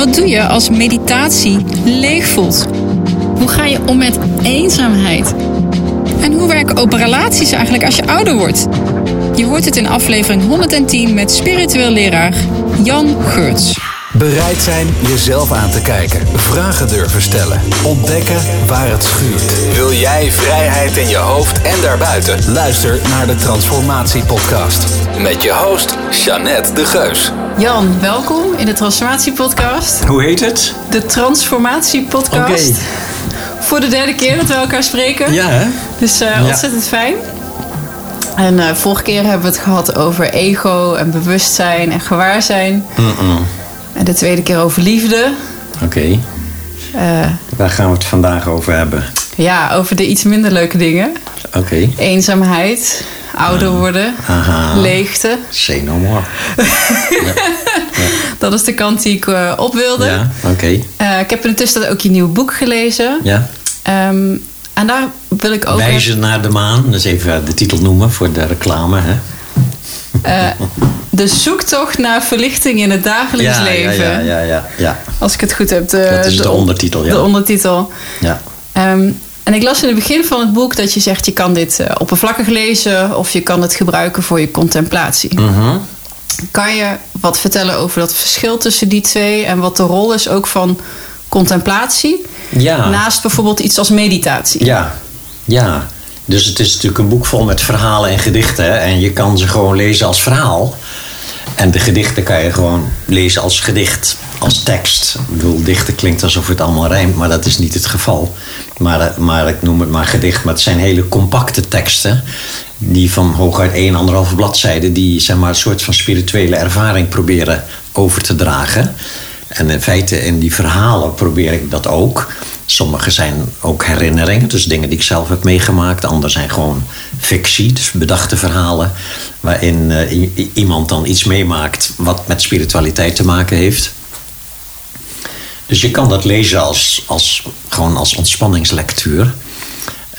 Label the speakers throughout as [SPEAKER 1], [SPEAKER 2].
[SPEAKER 1] Wat doe je als meditatie leeg voelt? Hoe ga je om met eenzaamheid? En hoe werken open relaties eigenlijk als je ouder wordt? Je hoort het in aflevering 110 met spiritueel leraar Jan Geurts.
[SPEAKER 2] Bereid zijn jezelf aan te kijken. Vragen durven stellen. Ontdekken waar het schuurt. Wil jij vrijheid in je hoofd en daarbuiten? Luister naar de Transformatie Podcast. Met je host, Jeannette de Geus.
[SPEAKER 1] Jan, welkom in de Transformatie Podcast.
[SPEAKER 3] Hoe heet het?
[SPEAKER 1] De Transformatie Podcast.
[SPEAKER 3] Oké.
[SPEAKER 1] Voor de derde keer dat we elkaar spreken.
[SPEAKER 3] Ja, hè?
[SPEAKER 1] Dus eh, ontzettend fijn. En eh, vorige keer hebben we het gehad over ego en bewustzijn en gewaarzijn.
[SPEAKER 3] Mm-mm.
[SPEAKER 1] En de tweede keer over liefde.
[SPEAKER 3] Oké,
[SPEAKER 1] Eh,
[SPEAKER 3] waar gaan we het vandaag over hebben?
[SPEAKER 1] ja, over de iets minder leuke dingen.
[SPEAKER 3] Oké,
[SPEAKER 1] Eenzaamheid, ouder worden,
[SPEAKER 3] Aha.
[SPEAKER 1] leegte.
[SPEAKER 3] say no more.
[SPEAKER 1] Dat is de kant die ik eh, op wilde.
[SPEAKER 3] Ja, oké.
[SPEAKER 1] Eh, ik heb in de tussentijd ook je nieuwe boek gelezen.
[SPEAKER 3] Ja.
[SPEAKER 1] Ehm, en daar wil ik ook...
[SPEAKER 3] Wijzen naar de maan. Is even de titel noemen voor de reclame, hè?
[SPEAKER 1] Eh, de zoektocht naar verlichting in het dagelijks
[SPEAKER 3] ja,
[SPEAKER 1] leven.
[SPEAKER 3] Ja, ja, ja, ja.
[SPEAKER 1] Als ik het goed heb. De,
[SPEAKER 3] Dat is de
[SPEAKER 1] on-
[SPEAKER 3] ondertitel, ja.
[SPEAKER 1] De ondertitel.
[SPEAKER 3] ja.
[SPEAKER 1] Ehm, en ik las in het begin van het boek dat je zegt... je kan dit eh, oppervlakkig lezen... of je kan het gebruiken voor je contemplatie.
[SPEAKER 3] Mhm.
[SPEAKER 1] Kan je wat vertellen over dat verschil tussen die twee... en wat de rol is ook van contemplatie...
[SPEAKER 3] Ja.
[SPEAKER 1] naast bijvoorbeeld iets als meditatie?
[SPEAKER 3] Ja, ja. Dus het is natuurlijk een boek vol met verhalen en gedichten. En je kan ze gewoon lezen als verhaal. En de gedichten kan je gewoon lezen als gedicht, als tekst. Ik bedoel, dichten klinkt alsof het allemaal rijmt, maar dat is niet het geval. Maar, eh, maar ik noem het maar gedicht, maar het zijn hele compacte teksten. Die van hooguit één, anderhalve bladzijde, die zeg maar, een soort van spirituele ervaring proberen over te dragen. En in feite in die verhalen probeer ik dat ook. Sommige zijn ook herinneringen, dus dingen die ik zelf heb meegemaakt. Andere zijn gewoon fictie, dus bedachte verhalen. Waarin eh, iemand dan iets meemaakt wat met spiritualiteit te maken heeft. Dus je kan dat lezen als, als, gewoon als ontspanningslectuur.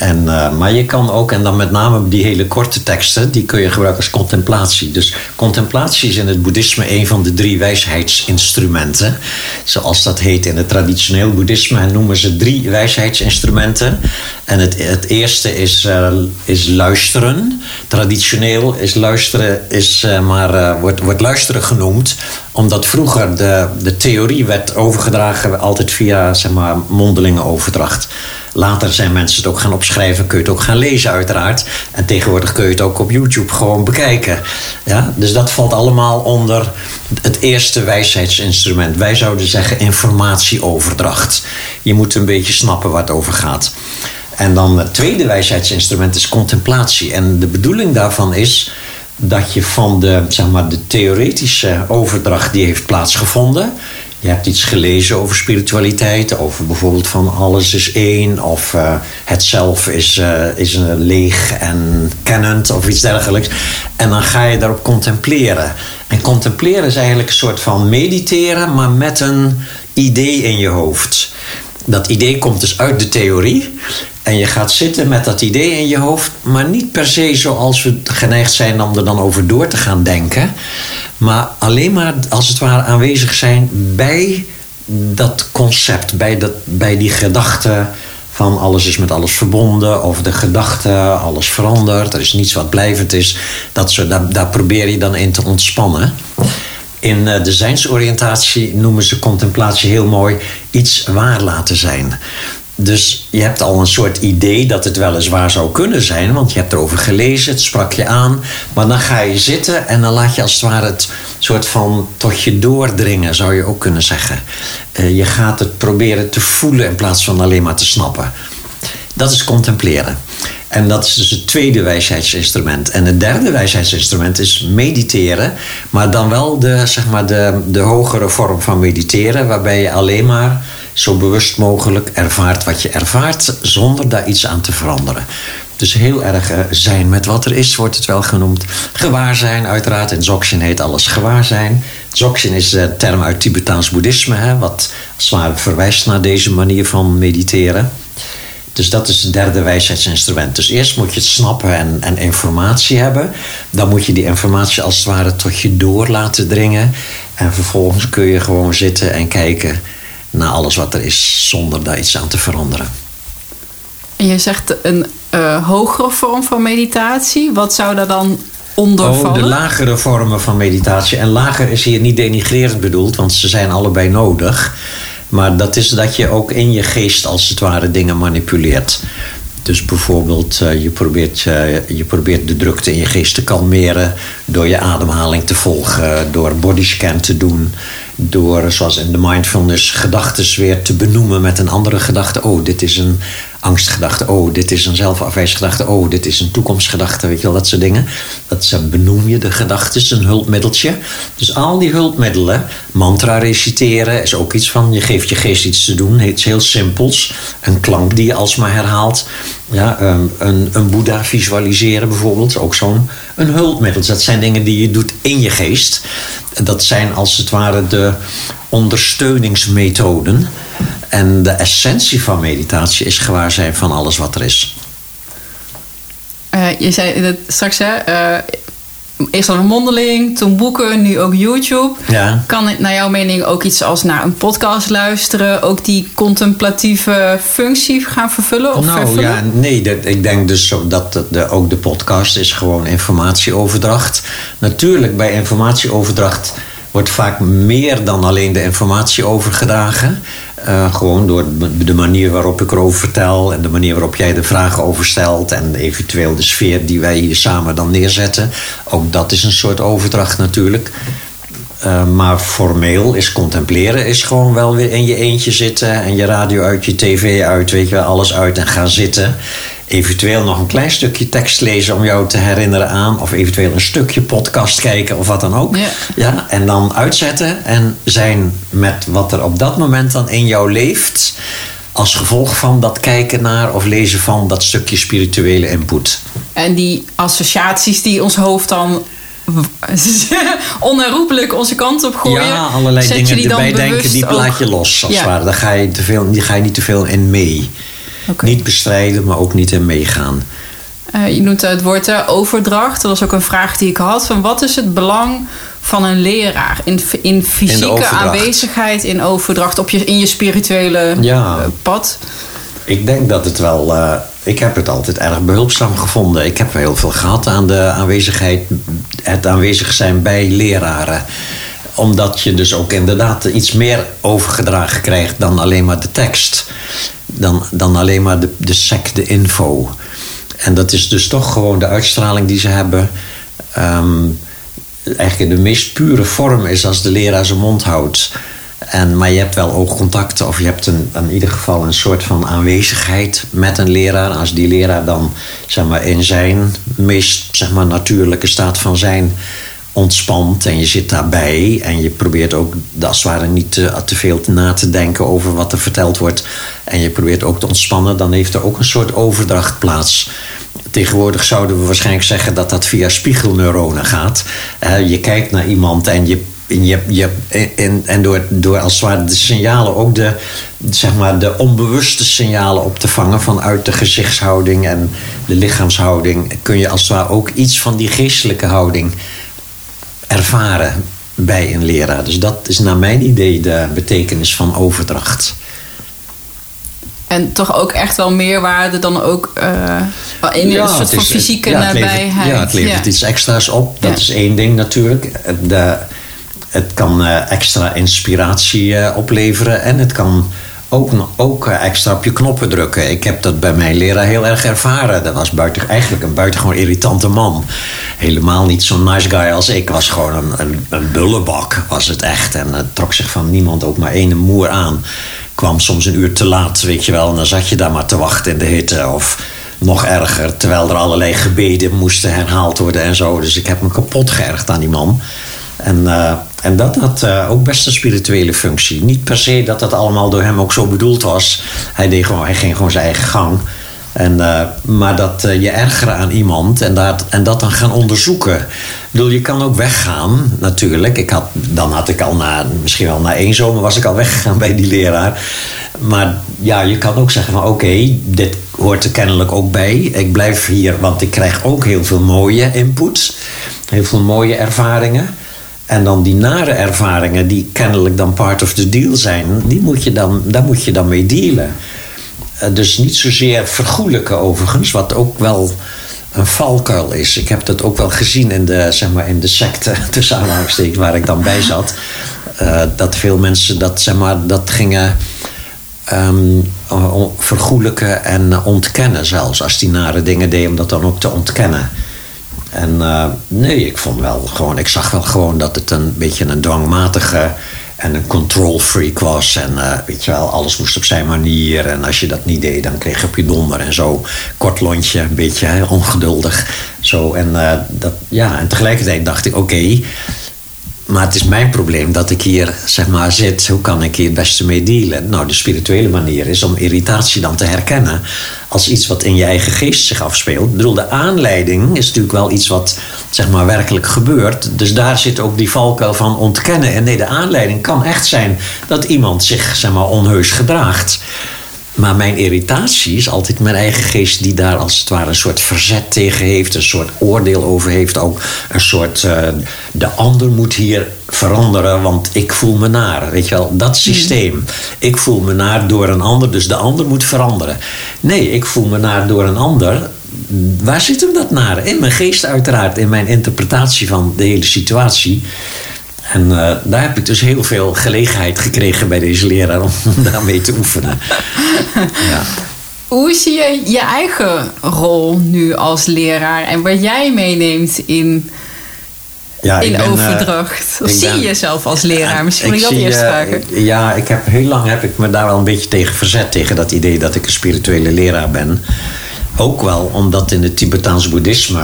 [SPEAKER 3] En, eh, maar je kan ook, en dan met name die hele korte teksten, die kun je gebruiken als contemplatie. Dus contemplatie is in het boeddhisme een van de drie wijsheidsinstrumenten. Zoals dat heet in het traditioneel boeddhisme, en noemen ze drie wijsheidsinstrumenten. En het, het eerste is, eh, is luisteren. Traditioneel is luisteren, is, eh, maar, wordt, wordt luisteren genoemd, omdat vroeger de, de theorie werd overgedragen altijd via zeg maar, mondelinge overdracht. Later zijn mensen het ook gaan opschrijven, kun je het ook gaan lezen uiteraard. En tegenwoordig kun je het ook op YouTube gewoon bekijken. Ja? Dus dat valt allemaal onder het eerste wijsheidsinstrument. Wij zouden zeggen informatieoverdracht. Je moet een beetje snappen waar het over gaat. En dan het tweede wijsheidsinstrument is contemplatie. En de bedoeling daarvan is dat je van de, zeg maar, de theoretische overdracht die heeft plaatsgevonden. Je hebt iets gelezen over spiritualiteit, over bijvoorbeeld van alles is één, of eh, het zelf is, eh, is eh, leeg en kennend, of iets dergelijks. En dan ga je daarop contempleren. En contempleren is eigenlijk een soort van mediteren, maar met een idee in je hoofd. Dat idee komt dus uit de theorie. En je gaat zitten met dat idee in je hoofd, maar niet per se zoals we geneigd zijn om er dan over door te gaan denken. Maar alleen maar als het ware aanwezig zijn bij dat concept, bij, dat, bij die gedachte van alles is met alles verbonden, of de gedachte, alles verandert, er is niets wat blijvend is. Dat daar, daar probeer je dan in te ontspannen. In eh, de zijnsoriëntatie noemen ze contemplatie heel mooi iets waar laten zijn. Dus je hebt al een soort idee dat het weliswaar zou kunnen zijn, want je hebt erover gelezen, het sprak je aan. Maar dan ga je zitten en dan laat je als het ware het soort van tot je doordringen, zou je ook kunnen zeggen. Eh, je gaat het proberen te voelen in plaats van alleen maar te snappen. Dat is contempleren. En dat is dus het tweede wijsheidsinstrument. En het derde wijsheidsinstrument is mediteren. Maar dan wel de, zeg maar de, de hogere vorm van mediteren. Waarbij je alleen maar zo bewust mogelijk ervaart wat je ervaart. Zonder daar iets aan te veranderen. Dus heel erg eh, zijn met wat er is, wordt het wel genoemd. Gewaarzijn, uiteraard. In Dzogchen heet alles gewaarzijn. Dzogchen is een term uit Tibetaans boeddhisme. Hè, wat ware verwijst naar deze manier van mediteren. Dus dat is het derde wijsheidsinstrument. Dus eerst moet je het snappen en, en informatie hebben. Dan moet je die informatie als het ware tot je door laten dringen. En vervolgens kun je gewoon zitten en kijken naar alles wat er is, zonder daar iets aan te veranderen.
[SPEAKER 1] En je zegt een uh, hogere vorm van meditatie. Wat zou daar dan onder
[SPEAKER 3] oh,
[SPEAKER 1] vallen?
[SPEAKER 3] de lagere vormen van meditatie. En lager is hier niet denigrerend bedoeld, want ze zijn allebei nodig. Maar dat is dat je ook in je geest als het ware dingen manipuleert. Dus bijvoorbeeld, uh, je, probeert, uh, je probeert de drukte in je geest te kalmeren door je ademhaling te volgen, door bodyscan te doen, door, zoals in de mindfulness, gedachten weer te benoemen met een andere gedachte. Oh, dit is een angstgedachte. Oh, dit is een zelfafwijsgedachte. Oh, dit is een toekomstgedachte. Weet je wel, dat soort dingen. Dat benoem je de gedachten, een hulpmiddeltje. Dus al die hulpmiddelen, mantra reciteren is ook iets van, je geeft je geest iets te doen. Iets heel simpels. Een klank die je alsmaar herhaalt. Ja, ehm, een, een boeddha visualiseren bijvoorbeeld, ook zo'n een hulpmiddel. Dat zijn dingen die je doet in je geest. Dat zijn als het ware de ondersteuningsmethoden. En de essentie van meditatie is gewaar zijn van alles wat er is.
[SPEAKER 1] Uh, je zei het straks, hè? Uh, eerst al een mondeling, toen boeken, nu ook YouTube.
[SPEAKER 3] Ja.
[SPEAKER 1] Kan het naar jouw mening ook iets als naar een podcast luisteren, ook die contemplatieve functie gaan vervullen? Of
[SPEAKER 3] nou
[SPEAKER 1] vervullen?
[SPEAKER 3] ja, nee, dat, ik denk dus dat de, ook de podcast is gewoon informatieoverdracht. Natuurlijk, bij informatieoverdracht wordt vaak meer dan alleen de informatie overgedragen. Uh, gewoon door de manier waarop ik erover vertel en de manier waarop jij de vragen over stelt en eventueel de sfeer die wij hier samen dan neerzetten. Ook dat is een soort overdracht natuurlijk. Uh, maar formeel is contempleren is gewoon wel weer in je eentje zitten en je radio uit, je tv uit, weet je wel, alles uit en gaan zitten eventueel nog een klein stukje tekst lezen om jou te herinneren aan. Of eventueel een stukje podcast kijken of wat dan ook.
[SPEAKER 1] Ja.
[SPEAKER 3] ja en dan uitzetten en zijn met wat er op dat moment dan in jou leeft. Als gevolg van dat kijken naar of lezen van dat stukje spirituele input.
[SPEAKER 1] En die associaties die ons hoofd dan onherroepelijk onze kant op gooien.
[SPEAKER 3] Ja, allerlei dingen
[SPEAKER 1] die dan
[SPEAKER 3] erbij denken, die
[SPEAKER 1] ook-
[SPEAKER 3] laat je los. Als
[SPEAKER 1] Ja.
[SPEAKER 3] Daar ga, je te veel, die ga je niet te veel in mee. Niet bestrijden, maar ook niet in meegaan.
[SPEAKER 1] Eh, je noemt het woord hè, overdracht. Dat was ook een vraag die ik had. Van wat is het belang van een leraar in, in fysieke aanwezigheid, in overdracht, op je, in je spirituele
[SPEAKER 3] Ja.
[SPEAKER 1] eh, pad?
[SPEAKER 3] Ik denk dat het wel. eh, ik heb het altijd erg behulpzaam gevonden. Ik heb heel veel gehad aan de aanwezigheid, het aanwezig zijn bij leraren. Omdat je dus ook inderdaad iets meer overgedragen krijgt dan alleen maar de tekst. Dan, dan alleen maar de, de sec, de info. En dat is dus toch gewoon de uitstraling die ze hebben. Ehm, eigenlijk de meest pure vorm is als de leraar zijn mond houdt. En, maar je hebt wel oogcontact, of je hebt een, in ieder geval een soort van aanwezigheid met een leraar. Als die leraar dan zeg maar, in zijn meest zeg maar, natuurlijke staat van zijn ontspant en je zit daarbij en je probeert ook als het ware niet te, te veel na te denken over wat er verteld wordt en je probeert ook te ontspannen, dan heeft er ook een soort overdracht plaats. Tegenwoordig zouden we waarschijnlijk zeggen dat dat via spiegelneuronen gaat. Eh, je kijkt naar iemand en je je, je, en, en door, door als het ware de signalen, ook de, zeg maar, de onbewuste signalen op te vangen vanuit de gezichtshouding en de lichaamshouding, kun je als het ware ook iets van die geestelijke houding ervaren bij een leraar. Dus dat is naar mijn idee de betekenis van overdracht.
[SPEAKER 1] En toch ook echt wel meerwaarde dan ook eh, in een soort van
[SPEAKER 3] is-
[SPEAKER 1] fysieke
[SPEAKER 3] ja, het levert-
[SPEAKER 1] nabijheid.
[SPEAKER 3] ja, het levert iets extra's op. Dat
[SPEAKER 1] Ja.
[SPEAKER 3] is één ding natuurlijk. De, het kan eh, extra inspiratie eh, opleveren en het kan ook, ook eh, extra op je knoppen drukken. Ik heb dat bij mijn leraar heel erg ervaren. Dat was buiten, eigenlijk een buitengewoon irritante man. Helemaal niet zo'n nice guy als ik. Was gewoon een, een, bullebak, was het echt. En het trok zich van niemand ook maar één moer aan. Kwam soms een uur te laat, weet je wel. En dan zat je daar maar te wachten in de hitte. Of nog erger, terwijl er allerlei gebeden moesten herhaald worden en zo. Dus ik heb me kapot geërgerd aan die man. En, eh, en dat had eh, ook best een spirituele functie. Niet per se dat dat allemaal door hem ook zo bedoeld was. Hij, deed gewoon, hij ging gewoon zijn eigen gang. En, eh, maar dat eh, je ergeren aan iemand en dat, en dat dan gaan onderzoeken. Ik je kan ook weggaan, natuurlijk. Ik had, dan had ik al na, misschien wel na één zomer was ik al weggegaan bij die leraar. Maar ja, je kan ook zeggen van oké, dit hoort er kennelijk ook bij. Ik blijf hier, want ik krijg ook heel veel mooie input. Heel veel mooie ervaringen. En dan die nare ervaringen, die kennelijk dan part of the deal zijn, die moet je dan, daar moet je dan mee dealen. Eh, dus niet zozeer vergoelijken overigens, wat ook wel een valkuil is. Ik heb dat ook wel gezien in de, zeg maar, in de secte, tussen aanhalingstekens, waar ik dan bij zat. Uh, dat veel mensen dat, zeg maar, dat gingen um, vergoelijken en ontkennen zelfs. Als die nare dingen deden, om dat dan ook te ontkennen. En uh, nee, ik vond wel gewoon, ik zag wel gewoon dat het een beetje een dwangmatige en een control freak was. En uh, weet je wel, alles moest op zijn manier. En als je dat niet deed, dan kreeg je op je donder en zo. Kort lontje, een beetje ongeduldig. Zo, en, uh, dat, ja, en tegelijkertijd dacht ik, oké. Maar het is mijn probleem dat ik hier zeg maar, zit. Hoe kan ik hier het beste mee dealen? Nou, de spirituele manier is om irritatie dan te herkennen als iets wat in je eigen geest zich afspeelt. Ik bedoel, de aanleiding is natuurlijk wel iets wat zeg maar, werkelijk gebeurt. Dus daar zit ook die valkuil van ontkennen. En nee, de aanleiding kan echt zijn dat iemand zich zeg maar, onheus gedraagt. Maar mijn irritatie is altijd mijn eigen geest die daar als het ware een soort verzet tegen heeft, een soort oordeel over heeft, ook een soort uh, de ander moet hier veranderen, want ik voel me naar. Weet je wel, dat hmm. systeem. Ik voel me naar door een ander, dus de ander moet veranderen. Nee, ik voel me naar door een ander. Waar zit hem dat naar? In mijn geest uiteraard, in mijn interpretatie van de hele situatie. En uh, daar heb ik dus heel veel gelegenheid gekregen bij deze leraar om daarmee te oefenen.
[SPEAKER 1] ja. Hoe zie je je eigen rol nu als leraar en wat jij meeneemt in, ja, in ben, overdracht? Of zie ben, je jezelf als leraar? Misschien moet ik dat eerst vragen.
[SPEAKER 3] ja, ik heb, heel lang heb ik me daar wel een beetje tegen verzet. Tegen dat idee dat ik een spirituele leraar ben. Ook wel omdat in het Tibetaans boeddhisme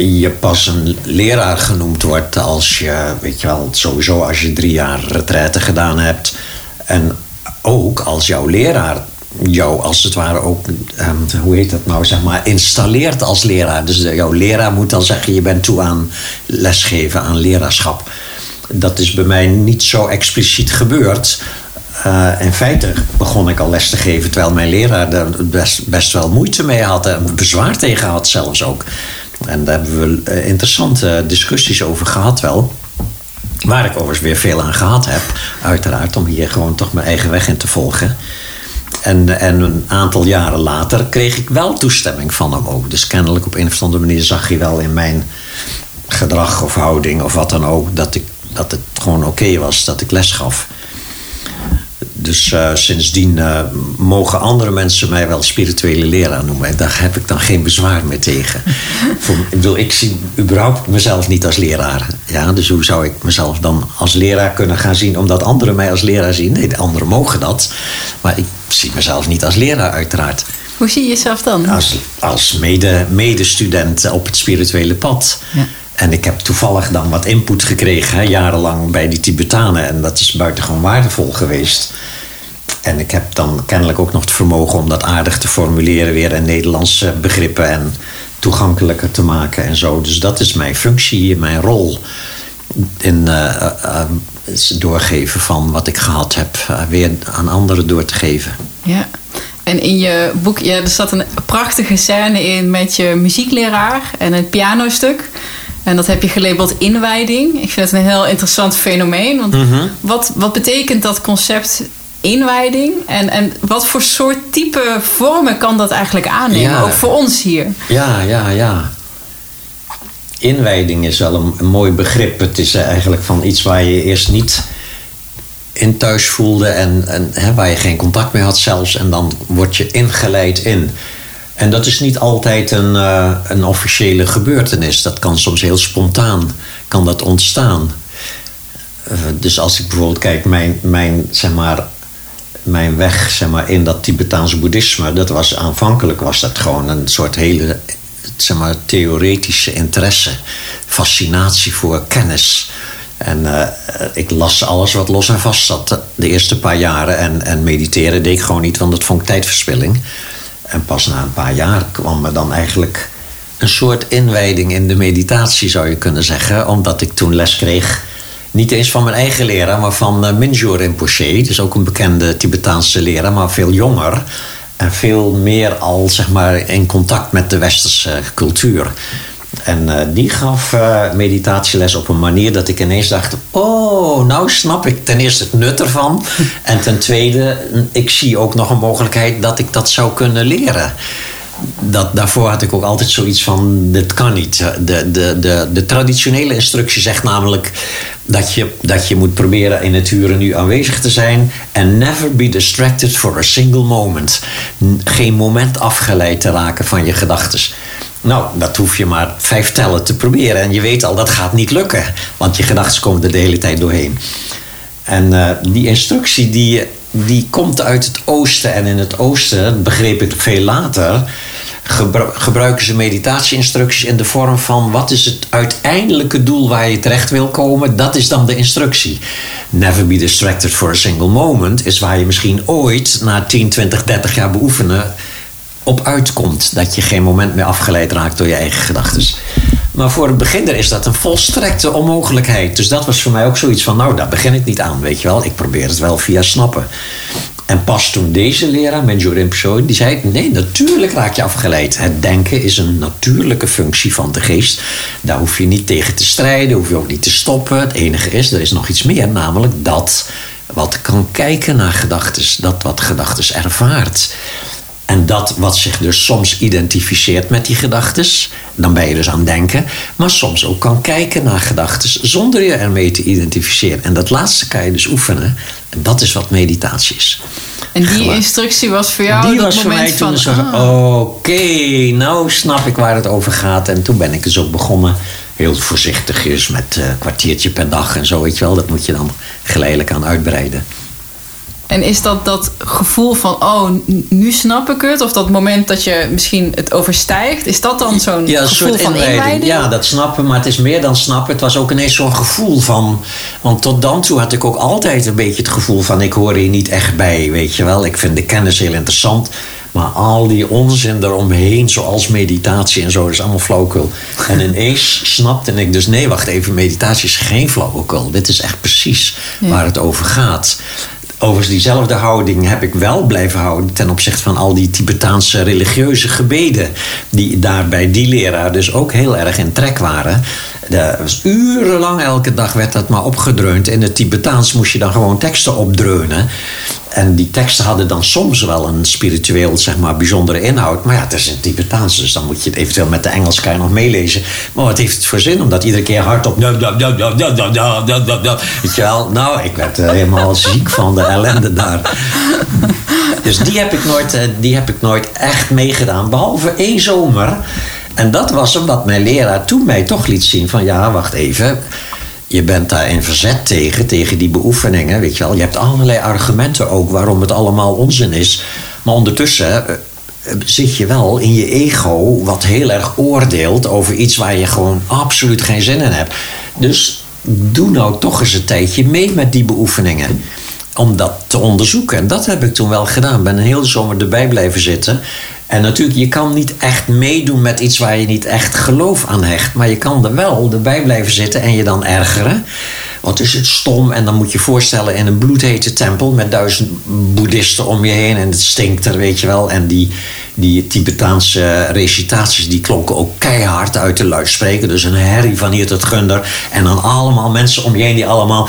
[SPEAKER 3] je pas een leraar genoemd wordt als je, weet je wel, sowieso als je drie jaar retraite gedaan hebt. En ook als jouw leraar jou als het ware ook, um, hoe heet dat nou, zeg maar, installeert als leraar. Dus jouw leraar moet dan zeggen, je bent toe aan lesgeven, aan leraarschap. Dat is bij mij niet zo expliciet gebeurd. Uh, in feite begon ik al les te geven terwijl mijn leraar er best, best wel moeite mee had en bezwaar tegen had zelfs ook. En daar hebben we eh, interessante discussies over gehad wel. Waar ik overigens weer veel aan gehad heb, uiteraard, om hier gewoon toch mijn eigen weg in te volgen. En, en een aantal jaren later kreeg ik wel toestemming van hem ook. Dus kennelijk op een of andere manier zag hij wel in mijn gedrag of houding of wat dan ook, dat, ik, dat het gewoon oké was dat ik les gaf. Dus uh, sindsdien uh, mogen andere mensen mij wel spirituele leraar noemen. En daar heb ik dan geen bezwaar meer tegen. Voor, ik, bedoel, ik zie überhaupt mezelf niet als leraar. Ja, dus hoe zou ik mezelf dan als leraar kunnen gaan zien... omdat anderen mij als leraar zien? Nee, de anderen mogen dat. Maar ik zie mezelf niet als leraar uiteraard.
[SPEAKER 1] Hoe zie je jezelf dan?
[SPEAKER 3] Als, als mede, medestudent op het spirituele pad. Ja. En ik heb toevallig dan wat input gekregen, hè, jarenlang bij die Tibetanen. En dat is buitengewoon waardevol geweest. En ik heb dan kennelijk ook nog het vermogen om dat aardig te formuleren weer in Nederlandse begrippen en toegankelijker te maken en zo. Dus dat is mijn functie, mijn rol in uh, uh, doorgeven van wat ik gehad heb, uh, weer aan anderen door te geven.
[SPEAKER 1] Ja. En in je boek, ja, er zat een prachtige scène in met je muziekleraar en een pianostuk. En dat heb je gelabeld inwijding. Ik vind het een heel interessant fenomeen. Want mhm. wat, wat betekent dat concept inwijding? En, en wat voor soort type vormen kan dat eigenlijk aannemen? Ook voor ons hier.
[SPEAKER 3] Ja, ja, ja. Inwijding is wel een, een mooi begrip. Het is eigenlijk van iets waar je eerst niet in thuis voelde en, en hè, waar je geen contact mee had zelfs. En dan word je ingeleid in. En dat is niet altijd een, uh, een officiële gebeurtenis. Dat kan soms heel spontaan kan dat ontstaan. Uh, dus als ik bijvoorbeeld kijk, mijn, mijn, zeg maar, mijn weg zeg maar, in dat Tibetaanse boeddhisme, dat was aanvankelijk was dat gewoon een soort hele zeg maar, theoretische interesse, fascinatie voor kennis. En uh, ik las alles wat los en vast zat de eerste paar jaren. En, en mediteren deed ik gewoon niet, want dat vond ik tijdverspilling. En pas na een paar jaar kwam er dan eigenlijk een soort inwijding in de meditatie, zou je kunnen zeggen. Omdat ik toen les kreeg, niet eens van mijn eigen leraar, maar van uh, Mingyur Rinpoche. Dus ook een bekende Tibetaanse leraar, maar veel jonger. En veel meer al zeg maar, in contact met de westerse cultuur. En eh, die gaf uh, meditatieles op een manier dat ik ineens dacht: Oh, nou snap ik ten eerste het nut ervan. en ten tweede, ik zie ook nog een mogelijkheid dat ik dat zou kunnen leren. Dat, daarvoor had ik ook altijd zoiets van: dit kan niet. De, de, de, de traditionele instructie zegt namelijk dat je, dat je moet proberen in het uren nu aanwezig te zijn. En never be distracted for a single moment. Geen moment afgeleid te raken van je gedachten. Nou, dat hoef je maar vijf tellen te proberen. En je weet al, dat gaat niet lukken. Want je gedachten komen er de hele tijd doorheen. En uh, die instructie die, die komt uit het oosten. En in het oosten, begreep ik veel later... gebruiken ze meditatie-instructies in de vorm van... wat is het uiteindelijke doel waar je terecht wil komen? Dat is dan de instructie. Never be distracted for a single moment... is waar je misschien ooit na 10, 20, 30 jaar beoefenen op uitkomt. Dat je geen moment meer afgeleid raakt door je eigen gedachten. Maar voor het beginner is dat een volstrekte onmogelijkheid. Dus dat was voor mij ook zoiets van, nou, daar begin ik niet aan, weet je wel. Ik probeer het wel via snappen. En pas toen deze leraar, Menjo Rinpoche, die zei... nee, natuurlijk raak je afgeleid. Het denken is een natuurlijke functie van de geest. Daar hoef je niet tegen te strijden, hoef je ook niet te stoppen. Het enige is, er is nog iets meer, namelijk dat wat kan kijken naar gedachten. Dat wat gedachten ervaart. En dat wat zich dus soms identificeert met die gedachten, dan ben je dus aan het denken, maar soms ook kan kijken naar gedachten zonder je ermee te identificeren. En dat laatste kan je dus oefenen. En dat is wat meditatie is.
[SPEAKER 1] En die instructie was voor jou
[SPEAKER 3] die
[SPEAKER 1] dat
[SPEAKER 3] was voor
[SPEAKER 1] moment
[SPEAKER 3] mij toen
[SPEAKER 1] van... ah.
[SPEAKER 3] oké, nou snap ik waar het over gaat. En toen ben ik dus ook begonnen, heel voorzichtigjes, met een kwartiertje per dag en zo, weet je wel. Dat moet je dan geleidelijk aan uitbreiden.
[SPEAKER 1] En is dat dat gevoel van, oh, nu snap ik het? Of dat moment dat je misschien het overstijgt? Is dat dan zo'n
[SPEAKER 3] ja, een
[SPEAKER 1] gevoel
[SPEAKER 3] soort
[SPEAKER 1] van
[SPEAKER 3] inleiding.
[SPEAKER 1] inleiding?
[SPEAKER 3] Ja, dat snappen, maar het is meer dan snappen. Het was ook ineens zo'n gevoel van... Want tot dan toe had ik ook altijd een beetje het gevoel van... ik hoor hier niet echt bij, weet je wel. Ik vind de kennis heel interessant... Maar al die onzin eromheen, zoals meditatie en zo, is allemaal flauwekul. En ineens snapte ik dus, nee, wacht even, meditatie is geen flauwekul. Dit is echt precies waar het over gaat. Overigens, diezelfde houding heb ik wel blijven houden ten opzichte van al die Tibetaanse religieuze gebeden. Die daar bij die leraar dus ook heel erg in trek waren. Dat was urenlang elke dag werd dat maar opgedreund. In het Tibetaans moest je dan gewoon teksten opdreunen. En die teksten hadden dan soms wel een spiritueel, zeg maar, bijzondere inhoud. Maar ja, het is in het Tibetaans, dus dan moet je het eventueel met de Engels kan je nog meelezen. Maar wat heeft het voor zin om dat iedere keer hardop... Weet je wel? Nou, ik werd er helemaal ziek van de ellende daar. Dus die heb ik nooit, eh, die heb ik nooit echt meegedaan. Behalve één zomer. En dat was omdat mijn leraar toen mij toch liet zien van... Ja, wacht even je bent daar in verzet tegen, tegen die beoefeningen. Weet je wel, je hebt allerlei argumenten ook waarom het allemaal onzin is. Maar ondertussen eh, zit je wel in je ego, wat heel erg oordeelt over iets waar je gewoon absoluut geen zin in hebt. Dus doe nou toch eens een tijdje mee met die beoefeningen. Om dat te onderzoeken. En dat heb ik toen wel gedaan. Ben een hele zomer erbij blijven zitten. En natuurlijk, je kan niet echt meedoen met iets waar je niet echt geloof aan hecht. Maar je kan er wel erbij blijven zitten en je dan ergeren. Want is het stom en dan moet je je voorstellen in een bloedhete tempel met duizend boeddhisten om je heen en het stinkt er, weet je wel. En die, die Tibetaanse recitaties die klonken ook keihard uit de luidspreker. Dus een herrie van hier tot gunder. En dan allemaal mensen om je heen die allemaal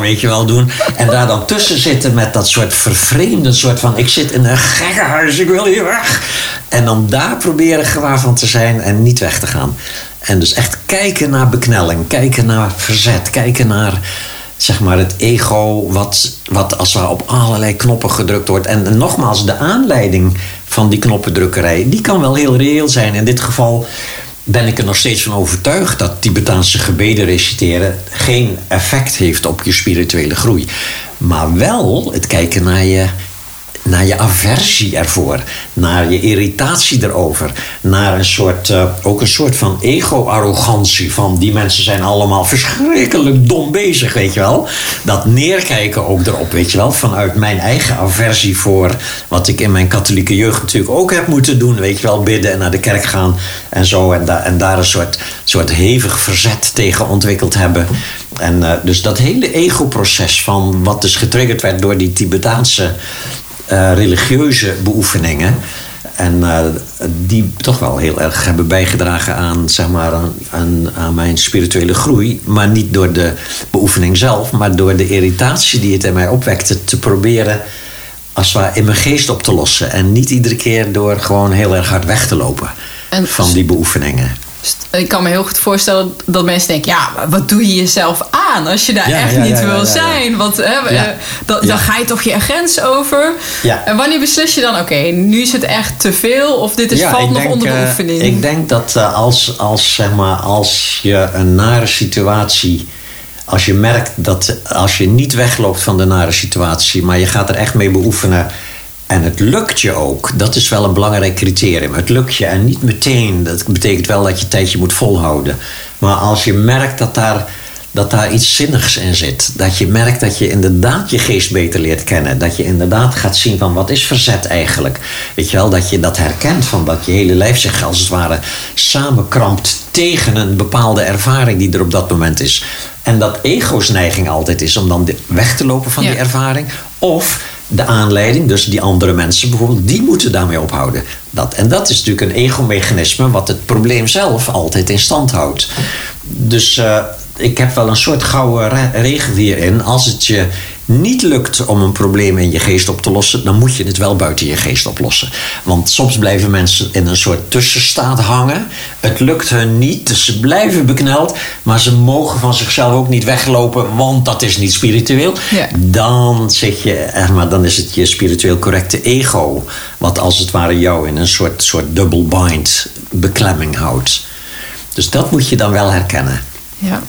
[SPEAKER 3] weet je wel doen. En daar dan tussen zitten met dat soort vervreemde soort van ik zit in een gekkenhuis, ik wil hier weg. En dan daar proberen gewaar van te zijn en niet weg te gaan. En dus echt kijken naar beknelling, kijken naar verzet, kijken naar zeg maar het ego wat, wat als ware op allerlei knoppen gedrukt wordt. En, en nogmaals, de aanleiding van die knoppendrukkerij, die kan wel heel reëel zijn. In dit geval ben ik er nog steeds van overtuigd dat Tibetaanse gebeden reciteren geen effect heeft op je spirituele groei. Maar wel het kijken naar je naar je aversie ervoor, naar je irritatie erover, naar een soort, uh, ook een soort van ego-arrogantie van die mensen zijn allemaal verschrikkelijk dom bezig, weet je wel. Dat neerkijken ook erop, weet je wel, vanuit mijn eigen aversie voor wat ik in mijn katholieke jeugd natuurlijk ook heb moeten doen, weet je wel, bidden en naar de kerk gaan en zo en, en daar een soort, soort hevig verzet tegen ontwikkeld hebben. En uh, dus dat hele ego-proces van wat dus getriggerd werd door die Tibetaanse uh, religieuze beoefeningen. En eh, die toch wel heel erg hebben bijgedragen aan, zeg maar, aan, aan, mijn spirituele groei. Maar niet door de beoefening zelf, maar door de irritatie die het in mij opwekte. Te proberen als het in mijn geest op te lossen. En niet iedere keer door gewoon heel erg hard weg te lopen
[SPEAKER 1] En-
[SPEAKER 3] van die beoefeningen.
[SPEAKER 1] Ik kan me heel goed voorstellen dat mensen denken: ja, wat doe je jezelf aan als je daar
[SPEAKER 3] Ja,
[SPEAKER 1] echt
[SPEAKER 3] ja,
[SPEAKER 1] niet
[SPEAKER 3] ja,
[SPEAKER 1] wil zijn? Want hè, eh, dan, ga je toch je grens over. En wanneer beslis je dan: oké, nu is het echt te veel of dit is, valt nog
[SPEAKER 3] denk,
[SPEAKER 1] onder
[SPEAKER 3] eh,
[SPEAKER 1] beoefening?
[SPEAKER 3] ik denk dat eh, als, als, zeg maar, als je een nare situatie. Als je merkt dat als je niet wegloopt van de nare situatie, maar je gaat er echt mee beoefenen. En het lukt je ook. Dat is wel een belangrijk criterium. Het lukt je en niet meteen. Dat betekent wel dat je een tijdje moet volhouden. Maar als je merkt dat daar, dat daar iets zinnigs in zit. Dat je merkt dat je inderdaad je geest beter leert kennen. Dat je inderdaad gaat zien van wat is verzet eigenlijk. Weet je wel, dat je dat herkent. Van dat je hele lijf zich als het ware samenkrampt tegen een bepaalde ervaring die er op dat moment is. En dat ego's neiging altijd is om dan weg te lopen van
[SPEAKER 1] Ja.
[SPEAKER 3] die ervaring. Of de aanleiding, dus die andere mensen bijvoorbeeld, die moeten daarmee ophouden. Dat, en dat is natuurlijk een egomechanisme wat het probleem zelf altijd in stand houdt. Dus eh, ik heb wel een soort gouden re- regel hierin. Als het je niet lukt om een probleem in je geest op te lossen, dan moet je het wel buiten je geest oplossen. Want soms blijven mensen in een soort tussenstaat hangen. Het lukt hun niet, dus ze blijven bekneld, maar ze mogen van zichzelf ook niet weglopen, want dat is niet spiritueel.
[SPEAKER 1] Ja.
[SPEAKER 3] Dan zit je, eh, maar dan is het je spiritueel correcte ego, wat als het ware jou in een soort, soort double bind beklemming houdt. Dus dat moet je dan wel herkennen.
[SPEAKER 1] Ja.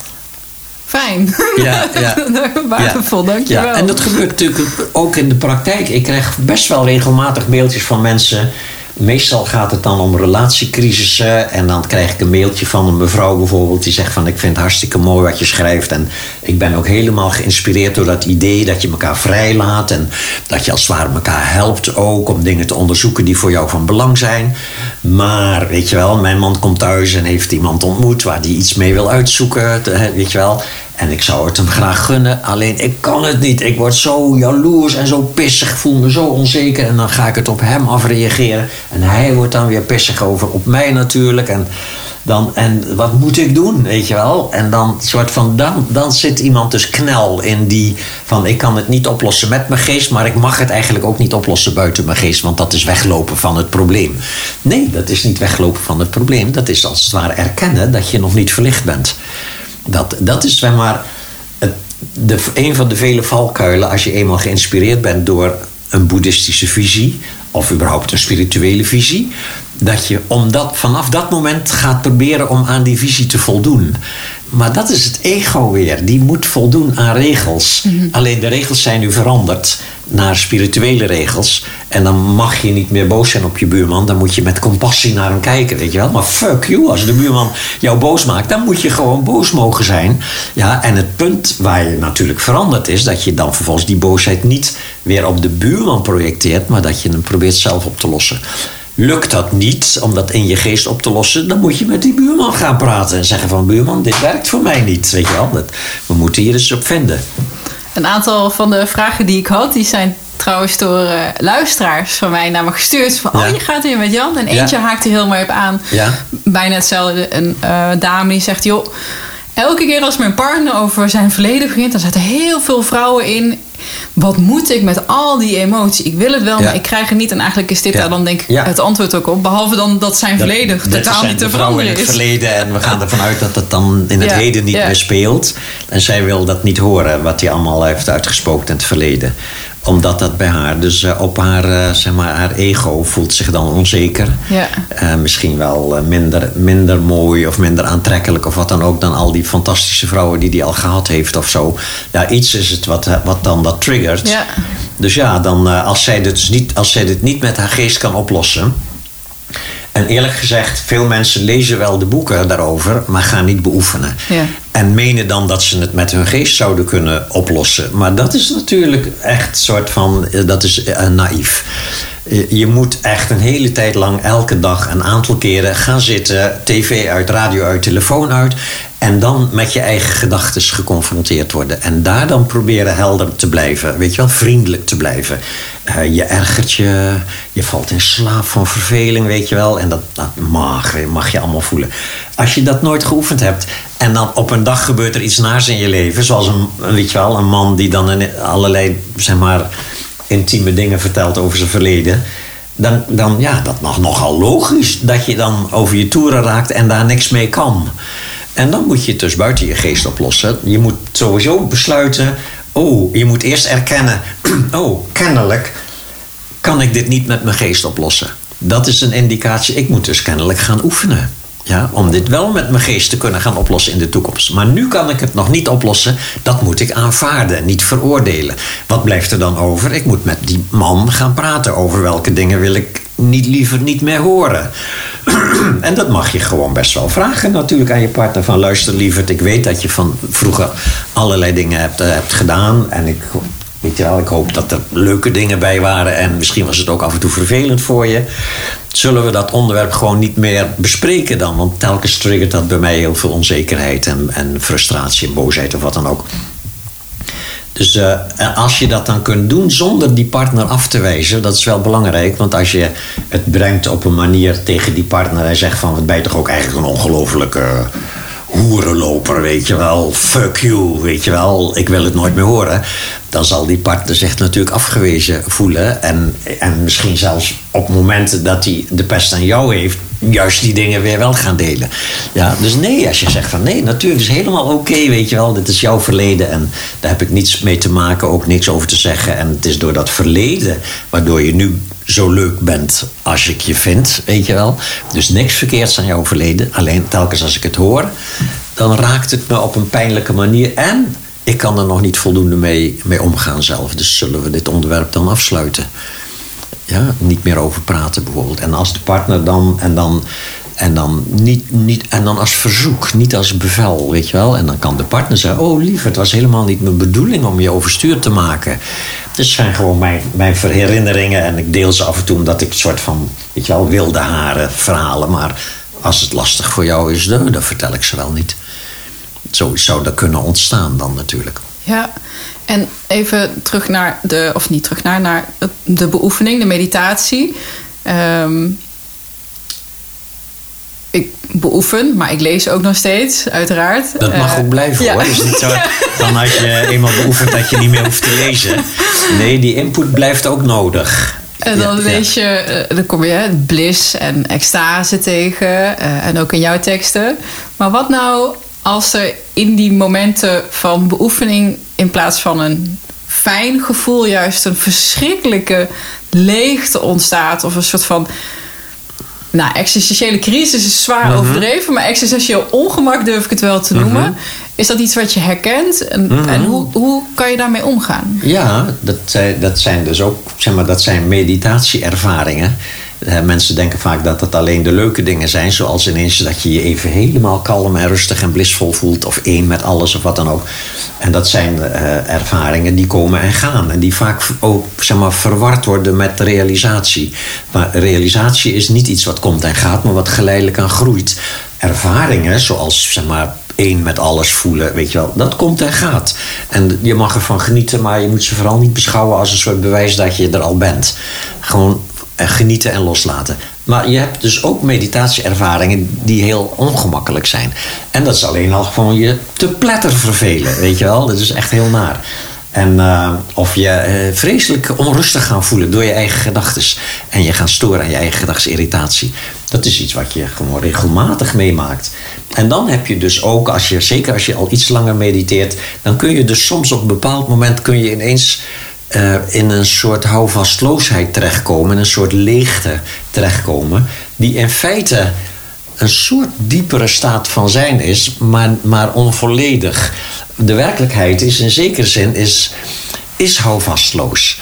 [SPEAKER 1] Fijn.
[SPEAKER 3] Ja, ja.
[SPEAKER 1] Waardevol, dankjewel.
[SPEAKER 3] Ja, en dat gebeurt natuurlijk ook in de praktijk. Ik krijg best wel regelmatig mailtjes van mensen. Meestal gaat het dan om relatiecrisissen. En dan krijg ik een mailtje van een mevrouw bijvoorbeeld. Die zegt van ik vind het hartstikke mooi wat je schrijft. En ik ben ook helemaal geïnspireerd door dat idee dat je elkaar vrijlaat. En dat je als het ware elkaar helpt ook om dingen te onderzoeken die voor jou van belang zijn. Maar weet je wel, mijn man komt thuis en heeft iemand ontmoet waar die iets mee wil uitzoeken. Weet je wel. En ik zou het hem graag gunnen, alleen ik kan het niet. Ik word zo jaloers en zo pissig, voel me zo onzeker. En dan ga ik het op hem afreageren. En hij wordt dan weer pissig over op mij natuurlijk. En, dan, en wat moet ik doen, weet je wel? En dan, soort van, dan, dan zit iemand dus knel in die van... ik kan het niet oplossen met mijn geest... maar ik mag het eigenlijk ook niet oplossen buiten mijn geest... want dat is weglopen van het probleem. Nee, dat is niet weglopen van het probleem. Dat is als het ware erkennen dat je nog niet verlicht bent. Dat, dat is zeg maar het, de, een van de vele valkuilen als je eenmaal geïnspireerd bent door een boeddhistische visie of überhaupt een spirituele visie. Dat je omdat, vanaf dat moment gaat proberen om aan die visie te voldoen. Maar dat is het ego weer. Die moet voldoen aan regels. Alleen de regels zijn nu veranderd naar spirituele regels. En dan mag je niet meer boos zijn op je buurman. Dan moet je met compassie naar hem kijken, weet je wel. Maar fuck you, als de buurman jou boos maakt, dan moet je gewoon boos mogen zijn. Ja, en het punt waar je natuurlijk veranderd is, dat je dan vervolgens die boosheid niet weer op de buurman projecteert, maar dat je hem probeert zelf op te lossen. Lukt dat niet om dat in je geest op te lossen, dan moet je met die buurman gaan praten en zeggen van buurman, dit werkt voor mij niet. Weet je wel, we moeten hier eens op vinden.
[SPEAKER 1] Een aantal van de vragen die ik had, die zijn trouwens door eh, luisteraars van mij naar me gestuurd. Van,
[SPEAKER 3] Ja.
[SPEAKER 1] oh, je gaat weer met Jan. En
[SPEAKER 3] Ja.
[SPEAKER 1] eentje haakte heel mooi op aan.
[SPEAKER 3] Ja.
[SPEAKER 1] Bijna hetzelfde. Een eh, dame die zegt, joh... Elke keer als mijn partner over zijn verleden begint... dan zitten heel veel vrouwen in... Wat moet ik met al die emotie? Ik wil het wel,
[SPEAKER 3] Ja.
[SPEAKER 1] maar ik krijg het niet. En eigenlijk is dit
[SPEAKER 3] Ja.
[SPEAKER 1] daar dan denk ik
[SPEAKER 3] Ja.
[SPEAKER 1] het antwoord ook op. Behalve dan dat zijn verleden
[SPEAKER 3] Dat- dat
[SPEAKER 1] totaal
[SPEAKER 3] zijn
[SPEAKER 1] niet te veranderen
[SPEAKER 3] in het
[SPEAKER 1] is.
[SPEAKER 3] verleden en we gaan ervan uit dat het dan in het heden niet meer speelt. En zij wil dat niet horen, wat hij allemaal heeft uitgespookt in het verleden. Omdat dat bij haar, dus eh, op haar, eh, zeg maar, haar ego voelt zich dan onzeker.
[SPEAKER 1] Ja.
[SPEAKER 3] Eh, misschien wel minder, minder mooi of minder aantrekkelijk of wat dan ook dan al die fantastische vrouwen die hij al gehad heeft of zo. Ja, iets is het wat, wat dan dat triggert.
[SPEAKER 1] Ja.
[SPEAKER 3] Dus ja, dan, als, zij dit dus niet, als zij dit niet met haar geest kan oplossen. En eerlijk gezegd, veel mensen lezen wel de boeken daarover, maar gaan niet beoefenen.
[SPEAKER 1] Ja.
[SPEAKER 3] En menen dan dat ze het met hun geest zouden kunnen oplossen. Maar dat is natuurlijk echt soort van, eh, dat is eh, naïef. Eh, Je moet echt een hele tijd lang, elke dag, een aantal keren gaan zitten. TV uit, radio uit, telefoon uit. En dan met je eigen gedachten geconfronteerd worden. En daar dan proberen helder te blijven. Weet je wel, vriendelijk te blijven. Eh, je ergert je, je valt in slaap van verveling, weet je wel. En dat, dat mag, mag je allemaal voelen. Als je dat nooit geoefend hebt en dan op een dag gebeurt er iets naars in je leven. Zoals een, weet je wel, een man die dan allerlei, zeg maar, intieme dingen vertelt over zijn verleden dan, dan ja, dat mag nogal logisch dat je dan over je toeren raakt en daar niks mee kan. En dan moet je het dus buiten je geest oplossen. Je moet sowieso besluiten. Oh, je moet eerst erkennen. Oh, kennelijk kan ik dit niet met mijn geest oplossen. Dat is een indicatie. Ik moet dus kennelijk gaan oefenen. Ja, om dit wel met mijn geest te kunnen gaan oplossen in de toekomst. Maar nu kan ik het nog niet oplossen. Dat moet ik aanvaarden, niet veroordelen. Wat blijft er dan over? Ik moet met die man gaan praten over welke dingen wil ik niet liever niet meer horen. en dat mag je gewoon best wel vragen natuurlijk aan je partner. Van luister lieverd, ik weet dat je van vroeger allerlei dingen hebt, eh, hebt gedaan. En ik, weet je wel, ik hoop dat er leuke dingen bij waren. En misschien was het ook af en toe vervelend voor je. Zullen we dat onderwerp gewoon niet meer bespreken dan? Want telkens triggert dat bij mij heel veel onzekerheid en, en frustratie en boosheid of wat dan ook. Dus uh, als je dat dan kunt doen zonder die partner af te wijzen, dat is wel belangrijk. Want als je het brengt op een manier tegen die partner en zegt van, wat ben je toch ook eigenlijk een ongelofelijke hoerenloper, weet je wel. Fuck you, weet je wel. Ik wil het nooit meer horen. Dan zal die partner zich natuurlijk afgewezen voelen. En, en misschien zelfs op momenten dat hij de pest aan jou heeft, juist die dingen weer wel gaan delen. Ja, dus nee, als je zegt van nee, natuurlijk is helemaal oké, weet je wel. Dit is jouw verleden en daar heb ik niets mee te maken, ook niks over te zeggen. En het is door dat verleden waardoor je nu zo leuk bent als ik je vind, weet je wel. Dus niks verkeerds aan jouw verleden. Alleen telkens als ik het hoor, dan raakt het me op een pijnlijke manier. En ik kan er nog niet voldoende mee, mee omgaan zelf. Dus zullen we dit onderwerp dan afsluiten. Ja, niet meer over praten bijvoorbeeld. En als de partner dan. En dan en dan, niet, niet, en dan als verzoek, niet als bevel, weet je wel. En dan kan de partner zeggen: Oh, lief, het was helemaal niet mijn bedoeling om je overstuur te maken. Het zijn gewoon mijn, mijn herinneringen en ik deel ze af en toe omdat ik een soort van, weet je wel, wilde haren verhalen. Maar als het lastig voor jou is, dan, dan vertel ik ze wel niet. Zo zou dat kunnen ontstaan dan natuurlijk.
[SPEAKER 1] Ja, en even terug naar de, of niet terug naar, naar de beoefening, de meditatie. Um, ik beoefen, maar ik lees ook nog steeds, uiteraard.
[SPEAKER 3] Dat mag uh, ook blijven ja. hoor. Is niet zo dan als je eenmaal beoefent dat je niet meer hoeft te lezen. Nee, die input blijft ook nodig.
[SPEAKER 1] En dan ja, lees je, uh, dan kom je bliss en extase tegen. Uh, en ook in jouw teksten. Maar wat nou als er in die momenten van beoefening in plaats van een fijn gevoel juist een verschrikkelijke leegte ontstaat of een soort van nou, existentiële crisis is zwaar mhm. overdreven, maar existentieel ongemak durf ik het wel te noemen. Mhm. Is dat iets wat je herkent? En, mhm. en, hoe, hoe kan je daarmee omgaan?
[SPEAKER 3] Ja, dat, dat zijn dus ook, zeg maar, dat zijn meditatieervaringen. Mensen denken vaak dat het alleen de leuke dingen zijn, zoals ineens dat je je even helemaal kalm en rustig en blisvol voelt, of één met alles of wat dan ook. En dat zijn uh, ervaringen die komen en gaan en die vaak ook zeg maar, verward worden met realisatie. Maar realisatie is niet iets wat komt en gaat, maar wat geleidelijk aan groeit. Ervaringen, zoals zeg maar, één met alles voelen, weet je wel, dat komt en gaat. En je mag ervan genieten, maar je moet ze vooral niet beschouwen als een soort bewijs dat je er al bent. Gewoon genieten en loslaten. Maar je hebt dus ook meditatieervaringen die heel ongemakkelijk zijn. En dat is alleen al gewoon je te pletter vervelen, weet je wel. Dat is echt heel naar. En uh, of je uh, vreselijk onrustig gaan voelen door je eigen gedachten. En je gaan storen aan je eigen gedachtesirritatie. Dat is iets wat je gewoon regelmatig meemaakt. En dan heb je dus ook, als je, zeker als je al iets langer mediteert, dan kun je dus soms op een bepaald moment kun je ineens uh, in een soort houvastloosheid terechtkomen, een soort leegte terechtkomen, die in feite een soort diepere staat van zijn is, maar, maar onvolledig. De werkelijkheid is in zekere zin is, is houvastloos.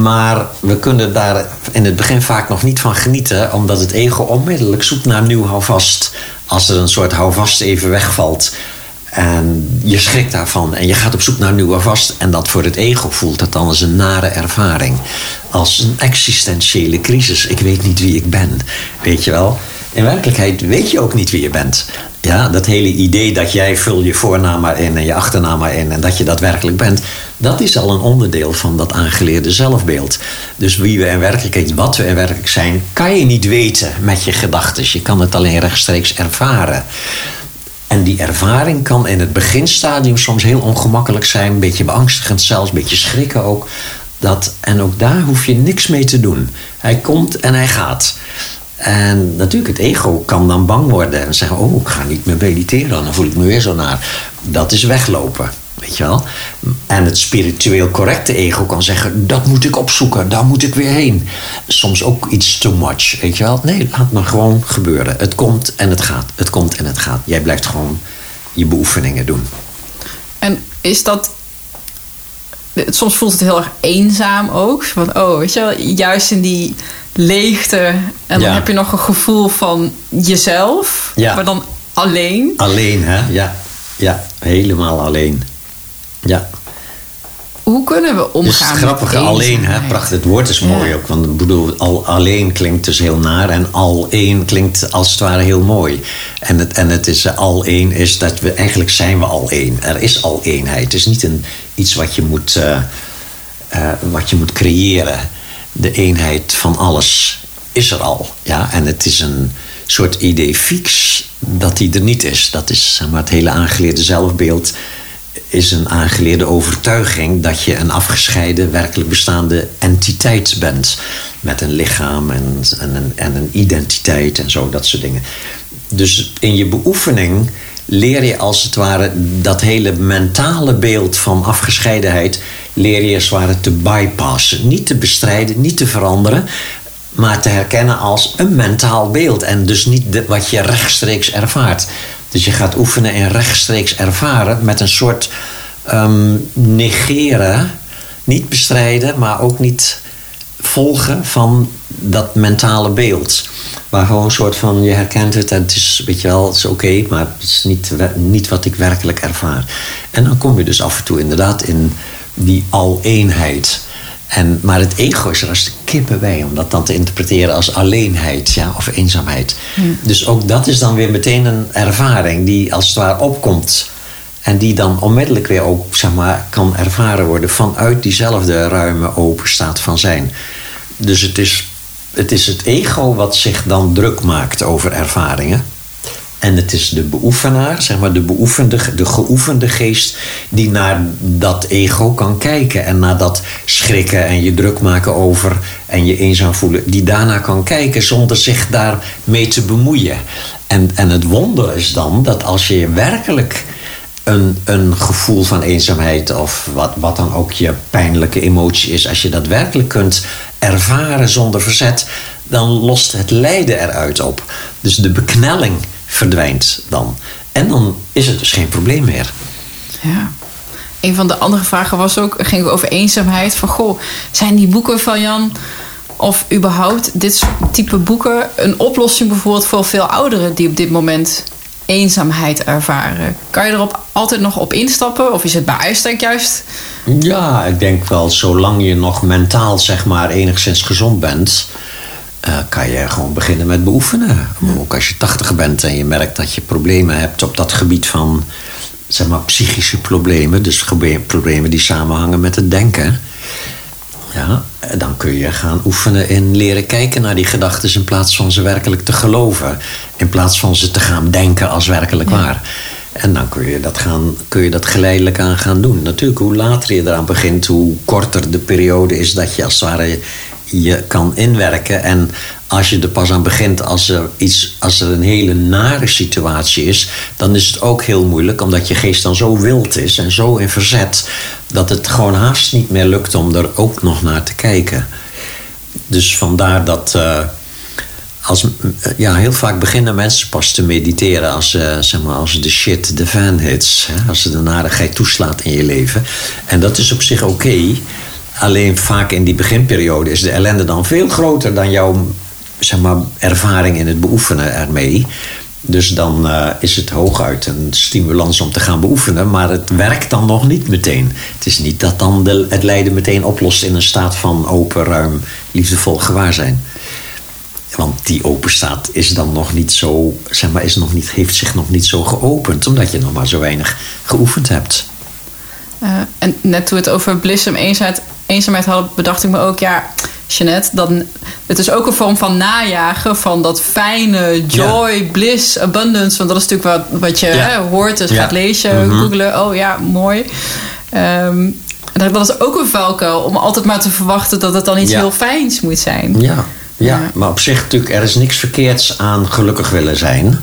[SPEAKER 3] Maar we kunnen daar in het begin vaak nog niet van genieten, omdat het ego onmiddellijk zoekt naar nieuw houvast. Als er een soort houvast even wegvalt, en je schrikt daarvan en je gaat op zoek naar nieuwe vast. En dat voor het ego voelt dat dan als een nare ervaring. Als een existentiële crisis. Ik weet niet wie ik ben. Weet je wel? In werkelijkheid weet je ook niet wie je bent. Ja, dat hele idee dat jij vul je voornaam maar in en je achternaam maar in en dat je daadwerkelijk bent, dat is al een onderdeel van dat aangeleerde zelfbeeld. Dus wie we in werkelijkheid, wat we in werkelijk zijn, kan je niet weten met je gedachten. Je kan het alleen rechtstreeks ervaren. En die ervaring kan in het beginstadium soms heel ongemakkelijk zijn, een beetje beangstigend zelfs, een beetje schrikken ook. Dat, en ook daar hoef je niks mee te doen. Hij komt en hij gaat. En natuurlijk, het ego kan dan bang worden en zeggen: Oh, ik ga niet meer mediteren, dan voel ik me weer zo naar. Dat is weglopen, weet je wel. En het spiritueel correcte ego kan zeggen: Dat moet ik opzoeken, daar moet ik weer heen. Soms ook iets too much, weet je wel. Nee, laat maar gewoon gebeuren. Het komt en het gaat, het komt en het gaat. Jij blijft gewoon je beoefeningen doen.
[SPEAKER 1] En is dat soms voelt het heel erg eenzaam ook. Van, oh, weet je wel, juist in die leegte. En dan heb je nog een gevoel van jezelf. Ja. Maar dan alleen.
[SPEAKER 3] Alleen, hè? Ja. Ja, helemaal alleen. Ja.
[SPEAKER 1] Hoe kunnen we omgaan
[SPEAKER 3] dus grappige alleen, hè? Prachtig. Het woord is mooi ook. Want ik bedoel, al alleen klinkt dus heel naar. En al één klinkt als het ware heel mooi. En het, en het is eh, al één is dat we eigenlijk zijn we al één. Er is al eenheid. Het is niet een, iets wat je moet, uh, uh, wat je moet creëren de eenheid van alles is er al. Ja? En het is een soort idee fix dat die er niet is. Dat is zeg maar, het hele aangeleerde zelfbeeld is een aangeleerde overtuiging dat je een afgescheiden, werkelijk bestaande entiteit bent. Met een lichaam en, en, een, en een identiteit en zo, dat soort dingen. Dus in je beoefening leer je als het ware dat hele mentale beeld van afgescheidenheid leer je als het ware te bypassen. Niet te bestrijden, niet te veranderen, maar te herkennen als een mentaal beeld. En dus niet de, wat je rechtstreeks ervaart. Dus je gaat oefenen in rechtstreeks ervaren met een soort ehm, negeren, niet bestrijden, maar ook niet volgen van dat mentale beeld. Maar gewoon een soort van, je herkent het en het is, weet je wel, het is oké, maar het is niet, niet wat ik werkelijk ervaar. En dan kom je dus af en toe inderdaad in die al-eenheid. En, maar het ego is er als de kippen bij om dat dan te interpreteren als alleenheid ja, of eenzaamheid. Dus ook dat is dan weer meteen een ervaring die als het ware opkomt. En die dan onmiddellijk weer ook zeg maar, kan ervaren worden vanuit diezelfde ruime open staat van zijn. Dus het is, het is het ego wat zich dan druk maakt over ervaringen. En het is de beoefenaar, zeg maar de beoefende, de geoefende geest, die naar dat ego kan kijken. En naar dat schrikken en je druk maken over en je eenzaam voelen. Die daarna kan kijken zonder zich daarmee te bemoeien. En, en het wonder is dan dat als je werkelijk een, een gevoel van eenzaamheid of wat, wat dan ook je pijnlijke emotie is, als je dat werkelijk kunt ervaren zonder verzet, dan lost het lijden eruit op. Dus de beknelling verdwijnt dan. En dan is het dus geen probleem meer.
[SPEAKER 1] Ja. Een van de andere vragen was ook, ging over eenzaamheid. Van goh, zijn die boeken van Jan of überhaupt dit soort type boeken een oplossing bijvoorbeeld voor veel ouderen die op dit moment eenzaamheid ervaren? Kan je erop altijd nog op instappen of is het bij uitstek juist?
[SPEAKER 3] Ja, ik denk wel, zolang je nog mentaal zeg maar enigszins gezond bent, uh, kan je gewoon beginnen met beoefenen. Ook als je tachtig bent en je merkt dat je problemen hebt op dat gebied van zeg maar, psychische problemen, dus problemen die samenhangen met het denken. Ja, dan kun je gaan oefenen in leren kijken naar die gedachten in plaats van ze werkelijk te geloven. In plaats van ze te gaan denken als werkelijk waar. En dan kun je, dat gaan, kun je dat geleidelijk aan gaan doen. Natuurlijk, hoe later je eraan begint, hoe korter de periode is dat je als het ware je kan inwerken. En als je er pas aan begint als er, iets, als er een hele nare situatie is, dan is het ook heel moeilijk, omdat je geest dan zo wild is en zo in verzet, dat het gewoon haast niet meer lukt om er ook nog naar te kijken. Dus vandaar dat. Uh, als, ja, heel vaak beginnen mensen pas te mediteren als, uh, zeg maar, als de shit de fan hits. Hè? Als de narigheid toeslaat in je leven. En dat is op zich oké. Alleen vaak in die beginperiode is de ellende dan veel groter dan jouw zeg maar, ervaring in het beoefenen ermee. Dus dan uh, is het hooguit een stimulans om te gaan beoefenen, maar het werkt dan nog niet meteen. Het is niet dat dan het lijden meteen oplost in een staat van open, ruim, liefdevol gewaarzijn. Want die openstaat is dan nog niet zo, zeg maar, is nog niet, heeft zich nog niet zo geopend, omdat je nog maar zo weinig geoefend hebt.
[SPEAKER 1] Uh, en net toen we het over bliss en eenzaamheid, eenzaamheid hadden, bedacht ik me ook, ja, Jeanette, dan, het is ook een vorm van najagen van dat fijne joy, ja. bliss, abundance. Want dat is natuurlijk wat, wat je ja. hè, hoort, dus ja. gaat lezen, mm -hmm. googlen. Oh ja, mooi. Um, dat is ook een valkuil om altijd maar te verwachten dat het dan iets heel fijns moet zijn.
[SPEAKER 3] Ja. Ja, maar op zich natuurlijk, er is niks verkeerds aan gelukkig willen zijn.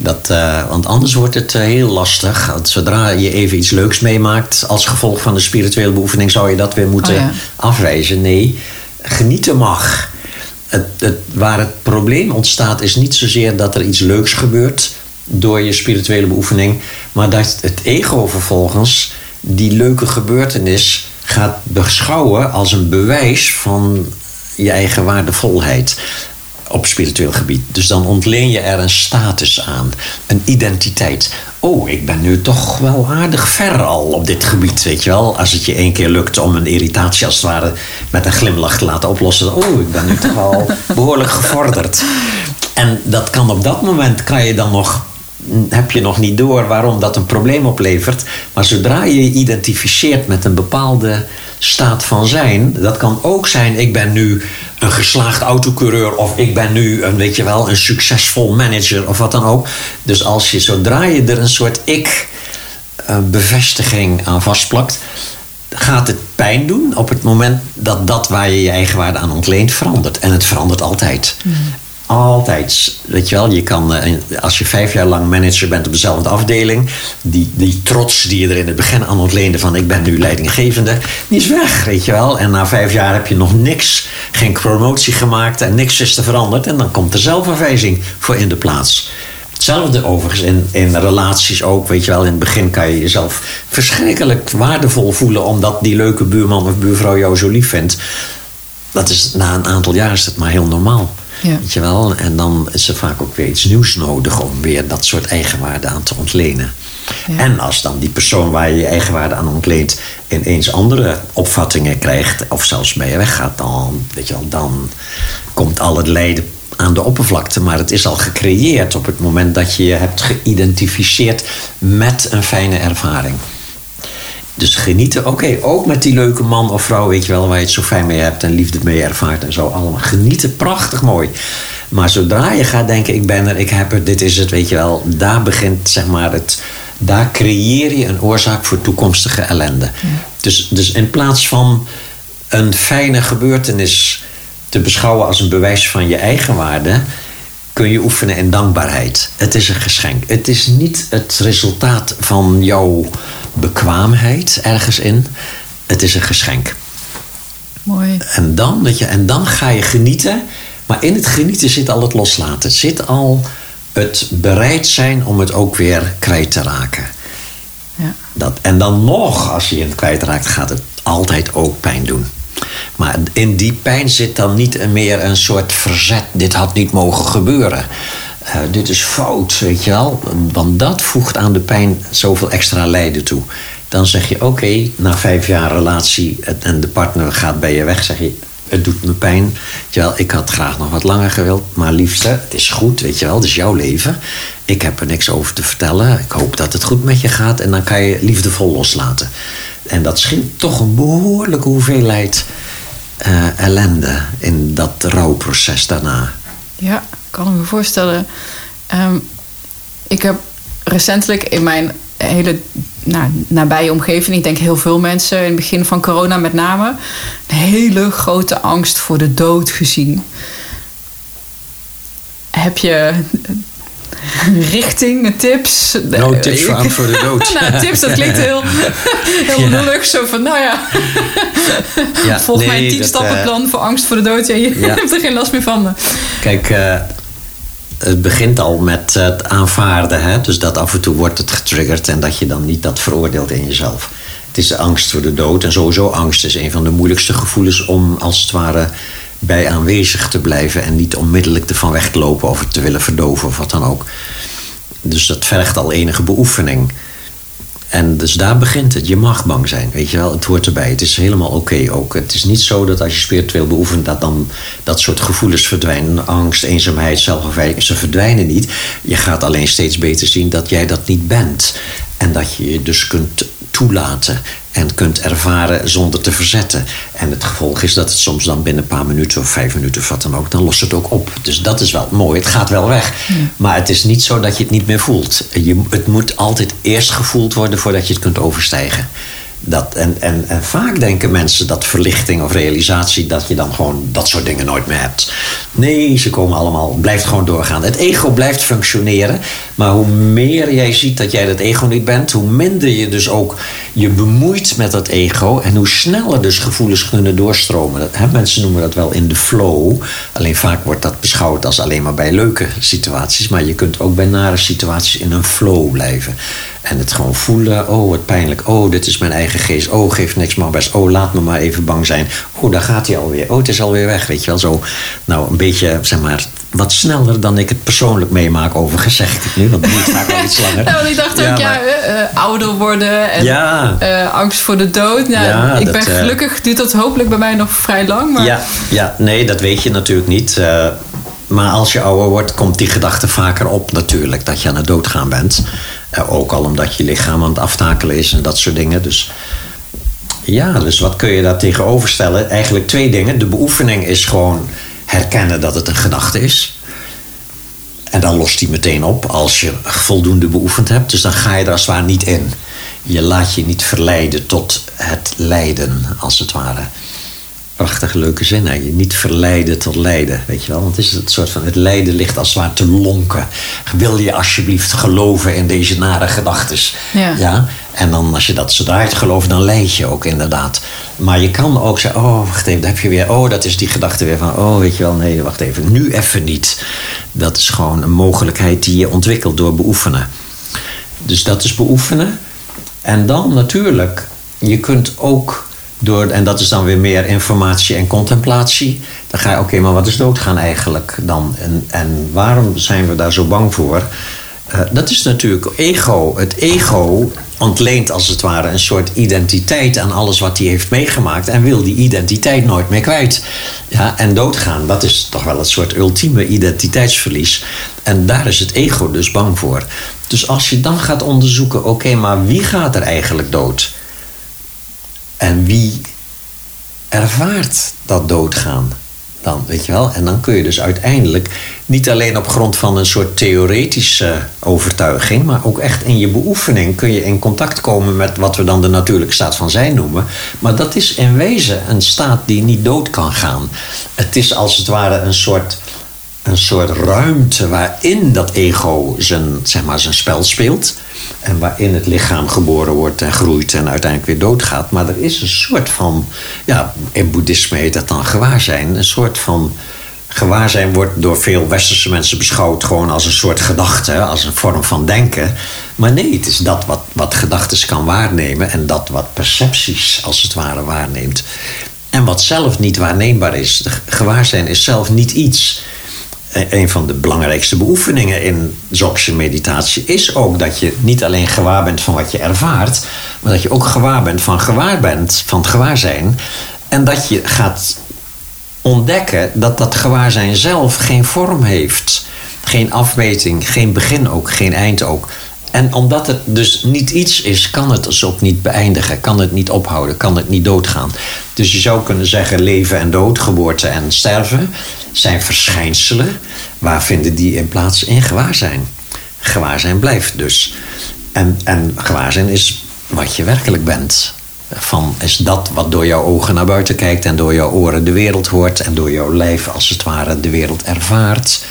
[SPEAKER 3] Dat, uh, want anders wordt het uh, heel lastig. Want zodra je even iets leuks meemaakt als gevolg van de spirituele beoefening, zou je dat weer moeten oh ja. afwijzen. Nee, genieten mag. Het, het, waar het probleem ontstaat, is niet zozeer dat er iets leuks gebeurt door je spirituele beoefening, maar dat het ego vervolgens die leuke gebeurtenis gaat beschouwen als een bewijs van je eigen waardevolheid op spiritueel gebied. Dus dan ontleen je er een status aan, een identiteit. Oh, ik ben nu toch wel aardig ver al op dit gebied, weet je wel. Als het je één keer lukt om een irritatie als het ware met een glimlach te laten oplossen. Oh, ik ben nu toch al behoorlijk gevorderd. En dat kan op dat moment, kan je dan nog heb je nog niet door waarom dat een probleem oplevert. Maar zodra je je identificeert met een bepaalde staat van zijn, dat kan ook zijn: ik ben nu een geslaagd autocoureur of ik ben nu een, weet je wel, een succesvol manager of wat dan ook. Dus als je zodra je er een soort ik-bevestiging aan vastplakt, gaat het pijn doen op het moment dat dat waar je je eigen waarde aan ontleent verandert. En het verandert altijd. Mm altijd, weet je wel, je kan, eh, als je vijf jaar lang manager bent op dezelfde afdeling, die, die trots die je er in het begin aan ontleende van ik ben nu leidinggevende, die is weg, weet je wel. En na vijf jaar heb je nog niks, geen promotie gemaakt en niks is er veranderd en dan komt er zelfverwijzing voor in de plaats. Hetzelfde overigens in, in relaties ook. Weet je wel, in het begin kan je jezelf verschrikkelijk waardevol voelen. omdat die leuke buurman of buurvrouw jou zo lief vindt. Dat is, na een aantal jaar is het maar heel normaal. Ja. Weet je wel? En dan is er vaak ook weer iets nieuws nodig om weer dat soort eigenwaarde aan te ontlenen. Ja. En als dan die persoon waar je je eigenwaarde aan ontleent ineens andere opvattingen krijgt, of zelfs mee weggaat, dan, weet je wel, dan komt al het lijden aan de oppervlakte. Maar het is al gecreëerd op het moment dat je je hebt geïdentificeerd met een fijne ervaring. Dus genieten, oké, ook met die leuke man of vrouw, weet je wel, waar je het zo fijn mee hebt en liefde mee ervaart en zo allemaal. Genieten, prachtig mooi. Maar zodra je gaat denken, ik ben er, ik heb er, dit is het, weet je wel, daar begint zeg maar het, daar creëer je een oorzaak voor toekomstige ellende. Ja. Dus, dus in plaats van een fijne gebeurtenis te beschouwen als een bewijs van je eigen waarde, kun je oefenen in dankbaarheid. Het is een geschenk. Het is niet het resultaat van jouw bekwaamheid ergens in. Het is een geschenk.
[SPEAKER 1] Mooi.
[SPEAKER 3] En dan, weet je, en dan ga je genieten. Maar in het genieten zit al het loslaten. Zit al het bereid zijn om het ook weer kwijt te raken.
[SPEAKER 1] Ja.
[SPEAKER 3] Dat, en dan nog, als je het kwijtraakt, gaat het altijd ook pijn doen. Maar in die pijn zit dan niet meer een soort verzet. Dit had niet mogen gebeuren. Uh, dit is fout, weet je wel. Want dat voegt aan de pijn zoveel extra lijden toe. Dan zeg je, oké, na vijf jaar relatie en de partner gaat bij je weg, zeg je, het doet me pijn. Wel, ik had graag nog wat langer gewild, maar liefste, het is goed, weet je wel, het is jouw leven. Ik heb er niks over te vertellen. Ik hoop dat het goed met je gaat en dan kan je liefdevol loslaten. En dat scheelt toch een behoorlijke hoeveelheid uh, ellende in dat rouwproces daarna.
[SPEAKER 1] Ja, kan me voorstellen. Um, ik heb recentelijk in mijn hele nou, nabije omgeving, ik denk heel veel mensen in het begin van corona met name, een hele grote angst voor de dood gezien. Heb je richting, tips.
[SPEAKER 3] Nou, tips voor voor de dood.
[SPEAKER 1] nou, tips, dat klinkt heel, heel ja. lullig. Zo van, nou ja, ja volg nee, mijn tien stappenplan uh, voor angst voor de dood. Ja, je ja. hebt er geen last meer van.
[SPEAKER 3] Kijk, uh, het begint al met het aanvaarden. Hè? Dus dat af en toe wordt het getriggerd en dat je dan niet dat veroordeelt in jezelf. Het is de angst voor de dood. En sowieso angst is een van de moeilijkste gevoelens om als het ware bij aanwezig te blijven en niet onmiddellijk ervan weg te lopen of het te willen verdoven of wat dan ook. Dus dat vergt al enige beoefening. En dus daar begint het. Je mag bang zijn, weet je wel. Het hoort erbij. Het is helemaal oké ook. Het is niet zo dat als je spiritueel beoefent... dat dan dat soort gevoelens verdwijnen. Angst, eenzaamheid, zelfverwijking. Ze verdwijnen niet. Je gaat alleen steeds beter zien dat jij dat niet bent. En dat je je dus kunt toelaten en kunt ervaren zonder te verzetten. En het gevolg is dat het soms dan binnen een paar minuten of vijf minuten of wat dan ook, dan lost het ook op. Dus dat is wel mooi. Het gaat wel weg. Maar het is niet zo dat je het niet meer voelt. Je, het moet altijd eerst gevoeld worden voordat je het kunt overstijgen. Dat, en, en, en vaak denken mensen dat verlichting of realisatie, dat je dan gewoon dat soort dingen nooit meer hebt. Nee, ze komen allemaal, blijft gewoon doorgaan. Het ego blijft functioneren, maar hoe meer jij ziet dat jij dat ego niet bent, hoe minder je dus ook je bemoeit met dat ego en hoe sneller dus gevoelens kunnen doorstromen. Dat, hè, mensen noemen dat wel in de flow. Alleen vaak wordt dat beschouwd als alleen maar bij leuke situaties, maar je kunt ook bij nare situaties in een flow blijven. En het gewoon voelen. Oh, wat pijnlijk. Oh, dit is mijn eigen geest. Oh, geef niks maar best. Oh, laat me maar even bang zijn. Oh, daar gaat hij alweer. Oh, het is alweer weg. Weet je wel, zo. Nou, een beetje, zeg maar, wat sneller dan ik het persoonlijk meemaak. Overigens zeg ik het nu, want het duurt vaak wel iets langer.
[SPEAKER 1] Want ik dacht ook, ja, uh, ouder worden en
[SPEAKER 3] Ja.
[SPEAKER 1] eh, angst voor de dood. Nou,
[SPEAKER 3] Ja,
[SPEAKER 1] ik
[SPEAKER 3] dat,
[SPEAKER 1] ben
[SPEAKER 3] eh,
[SPEAKER 1] gelukkig, duurt dat hopelijk bij mij nog vrij lang. Maar
[SPEAKER 3] Ja, ja, nee, dat weet je natuurlijk niet. Eh, maar als je ouder wordt, komt die gedachte vaker op natuurlijk. Dat je aan het doodgaan bent. Ook al omdat je lichaam aan het aftakelen is en dat soort dingen. Dus ja, dus wat kun je daar tegenover stellen? Eigenlijk twee dingen. De beoefening is gewoon herkennen dat het een gedachte is. En dan lost die meteen op als je voldoende beoefend hebt. Dus dan ga je er als het ware niet in. Je laat je niet verleiden tot het lijden, als het ware. Prachtige leuke zin, hè? Je niet verleiden tot lijden, weet je wel. Want het is het soort van, het lijden ligt als het ware te lonken. Wil je alsjeblieft geloven in deze nare gedachtes?
[SPEAKER 1] Ja.
[SPEAKER 3] En dan als je dat zodra gelooft, dan leid je ook inderdaad. Maar je kan ook zeggen, oh, wacht even, daar heb je weer, oh, dat is die gedachte weer van, oh, weet je wel, nee, wacht even, nu even niet. Dat is gewoon een mogelijkheid die je ontwikkelt door beoefenen. Dus dat is beoefenen. En dan natuurlijk, je kunt ook door, en dat is dan weer meer informatie en contemplatie. Dan ga je, oké, maar wat is doodgaan eigenlijk dan? En, en waarom zijn we daar zo bang voor? Eh, dat is natuurlijk ego. Het ego ontleent als het ware een soort identiteit aan alles wat hij heeft meegemaakt en wil die identiteit nooit meer kwijt. Ja, en doodgaan, dat is toch wel het soort ultieme identiteitsverlies. En daar is het ego dus bang voor. Dus als je dan gaat onderzoeken, oké, maar wie gaat er eigenlijk dood? En wie ervaart dat doodgaan? Dan, weet je wel? En dan kun je dus uiteindelijk niet alleen op grond van een soort theoretische overtuiging, maar ook echt in je beoefening kun je in contact komen met wat we dan de natuurlijke staat van zijn noemen. Maar dat is in wezen een staat die niet dood kan gaan. Het is als het ware een soort, een soort ruimte waarin dat ego zijn, zeg maar, zijn spel speelt. En waarin het lichaam geboren wordt en groeit en uiteindelijk weer doodgaat. Maar er is een soort van, ja, in boeddhisme heet dat dan gewaarzijn. Een soort van gewaarzijn wordt door veel westerse mensen beschouwd gewoon als een soort gedachte, als een vorm van denken. Maar nee, het is dat wat, wat gedachten kan waarnemen en dat wat percepties als het ware waarneemt. En wat zelf niet waarneembaar is. Gewaarzijn is zelf niet iets. Een van de belangrijkste beoefeningen in Dzogchen meditatie is ook dat je niet alleen gewaar bent van wat je ervaart, maar dat je ook gewaar bent van gewaar bent, van het gewaarzijn. En dat je gaat ontdekken dat dat gewaarzijn zelf geen vorm heeft. Geen afmeting, geen begin ook, geen eind ook. En omdat het dus niet iets is, kan het dus ook niet beëindigen, kan het niet ophouden, kan het niet doodgaan. Dus je zou kunnen zeggen: leven en dood, geboorte en sterven zijn verschijnselen. Waar vinden die in plaats? In gewaarzijn. Gewaarzijn blijft dus. En, en gewaarzijn is wat je werkelijk bent. Van is dat wat door jouw ogen naar buiten kijkt en door jouw oren de wereld hoort en door jouw lijf als het ware de wereld ervaart.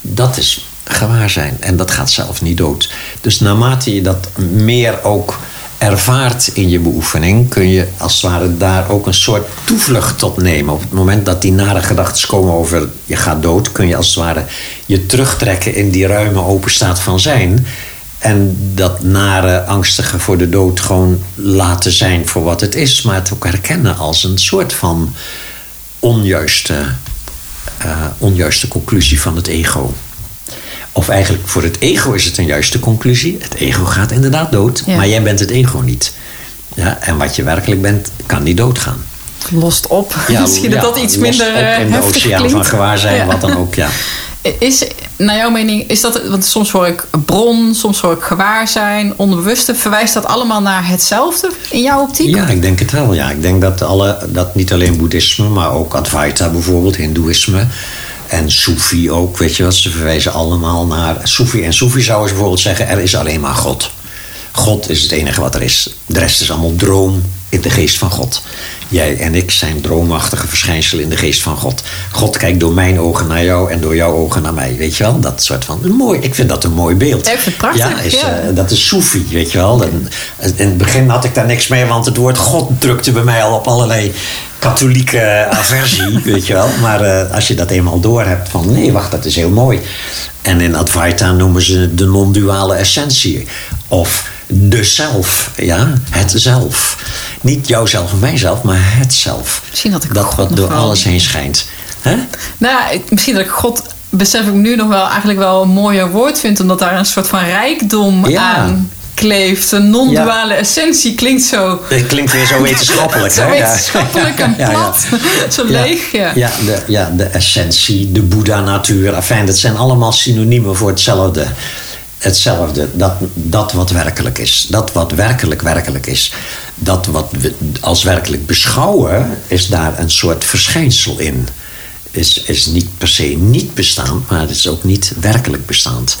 [SPEAKER 3] Dat is gewaarzijn en dat gaat zelf niet dood. Dus naarmate je dat meer ook ervaart in je beoefening, kun je als het ware daar ook een soort toevlucht tot nemen. Op het moment dat die nare gedachten komen over je gaat dood, kun je als het ware je terugtrekken in die ruime open staat van zijn. En dat nare, angstige voor de dood gewoon laten zijn voor wat het is, maar het ook herkennen als een soort van onjuiste, uh, onjuiste conclusie van het ego. Of eigenlijk voor het ego is het een juiste conclusie. Het ego gaat inderdaad dood,
[SPEAKER 1] Ja.
[SPEAKER 3] maar jij bent het ego niet. Ja, en wat je werkelijk bent, kan niet doodgaan.
[SPEAKER 1] Lost op.
[SPEAKER 3] Ja,
[SPEAKER 1] Misschien dat dat iets minder
[SPEAKER 3] op in de oceaan
[SPEAKER 1] klinkt.
[SPEAKER 3] van gewaarzijn,
[SPEAKER 1] Ja.
[SPEAKER 3] wat dan ook, ja.
[SPEAKER 1] Is, naar jouw mening, is dat, want soms hoor ik bron, soms hoor ik gewaarzijn, onbewuste. Verwijst dat allemaal naar hetzelfde in jouw optiek?
[SPEAKER 3] Ja, ik denk het wel. Ja. Ik denk dat, alle, dat niet alleen boeddhisme, maar ook Advaita bijvoorbeeld, hindoeïsme en Soefi ook, weet je wat, ze verwijzen allemaal naar Soefi. En Soefi zou eens bijvoorbeeld zeggen, er is alleen maar God. God is het enige wat er is. De rest is allemaal droom in de geest van God. Jij en ik zijn droomachtige verschijnselen in de geest van God. God kijkt door mijn ogen naar jou en door jouw ogen naar mij. Weet je wel? Dat soort van. Mooi. Ik vind dat een mooi beeld.
[SPEAKER 1] Het prachtig,
[SPEAKER 3] Ja, is,
[SPEAKER 1] ja.
[SPEAKER 3] eh, dat is Soefi, weet je wel. En, in het begin had ik daar niks mee, want het woord God drukte bij mij al op allerlei katholieke aversie, weet je wel. Maar eh, als je dat eenmaal door hebt van nee, wacht, dat is heel mooi. En in Advaita noemen ze het de non-duale essentie. Of de zelf, ja, het zelf. Niet jouzelf en mijzelf, maar het zelf.
[SPEAKER 1] Misschien had ik
[SPEAKER 3] dat
[SPEAKER 1] God
[SPEAKER 3] wat door
[SPEAKER 1] wel-
[SPEAKER 3] alles heen schijnt. Hè?
[SPEAKER 1] Nou, ik- misschien dat ik God, besef ik nu nog wel eigenlijk wel een mooier woord vind, omdat daar een soort van rijkdom
[SPEAKER 3] Ja.
[SPEAKER 1] aan kleeft. Een non-duale essentie klinkt zo.
[SPEAKER 3] Het klinkt weer zo wetenschappelijk.
[SPEAKER 1] Zo
[SPEAKER 3] hè? Ja.
[SPEAKER 1] wetenschappelijk en plat. Zo leeg. Ja.
[SPEAKER 3] Ja, de, ja, de essentie, de Boeddha-natuur. Enfin, dat zijn allemaal synoniemen voor hetzelfde. Hetzelfde, dat, dat wat werkelijk is. Dat wat werkelijk werkelijk is. Dat wat we als werkelijk beschouwen, is daar een soort verschijnsel in. Is, is niet per se niet bestaand, maar het is ook niet werkelijk bestaand.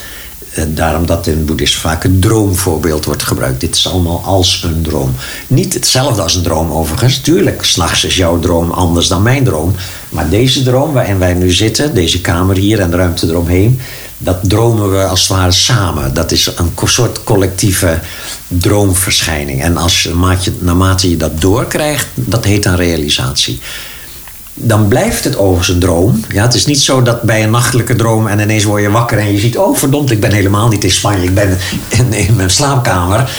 [SPEAKER 3] Eh, Daarom dat in het boeddhisme vaak het droomvoorbeeld wordt gebruikt. Dit is allemaal als een droom. Niet hetzelfde als een droom overigens. Tuurlijk, s'nachts is jouw droom anders dan mijn droom. Maar deze droom waarin wij nu zitten, deze kamer hier en de ruimte eromheen... dat dromen we als het ware samen. Dat is een soort collectieve droomverschijning. En als naarmate je- dat doorkrijgt, dat heet dan realisatie dan blijft het overigens een droom. Ja, het is niet zo dat bij een nachtelijke droom en ineens word je wakker en je ziet, oh verdomd, ik ben helemaal niet in Spanje, ik ben in, in mijn slaapkamer.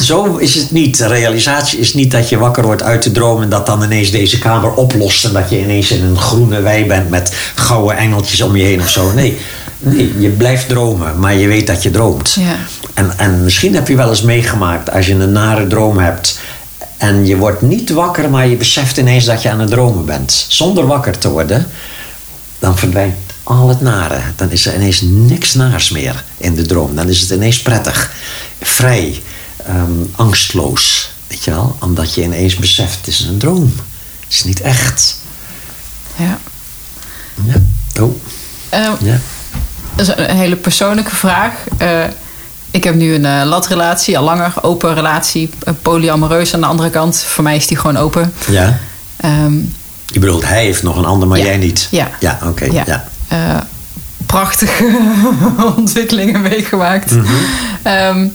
[SPEAKER 3] Zo is het niet. Realisatie is niet dat je wakker wordt uit de droom en dat dan ineens deze kamer oplost en dat je ineens in een groene wei bent met gouden engeltjes om je heen of zo. Nee, nee je blijft dromen, maar je weet dat je droomt.
[SPEAKER 1] Ja.
[SPEAKER 3] En, en misschien heb je wel eens meegemaakt als je een nare droom hebt. En je wordt niet wakker, maar je beseft ineens dat je aan het dromen bent. Zonder wakker te worden, dan verdwijnt al het nare. Dan is er ineens niks naars meer in de droom. Dan is het ineens prettig, vrij, ehm, angstloos. Weet je wel? Omdat je ineens beseft, het is een droom. Het is niet echt.
[SPEAKER 1] Ja.
[SPEAKER 3] Ja. Oh,
[SPEAKER 1] Eh,
[SPEAKER 3] ja.
[SPEAKER 1] Dat is een hele persoonlijke vraag. Eh, ik heb nu een eh, latrelatie, al langer, open relatie, eh, polyamoreus aan de andere kant. Voor mij is die gewoon open.
[SPEAKER 3] Ja.
[SPEAKER 1] Ehm,
[SPEAKER 3] Je bedoelt, hij heeft nog een ander, maar
[SPEAKER 1] Ja.
[SPEAKER 3] jij niet.
[SPEAKER 1] Ja.
[SPEAKER 3] Ja, oké.
[SPEAKER 1] ja.
[SPEAKER 3] ja.
[SPEAKER 1] Eh, prachtige ontwikkelingen meegemaakt. Ehm,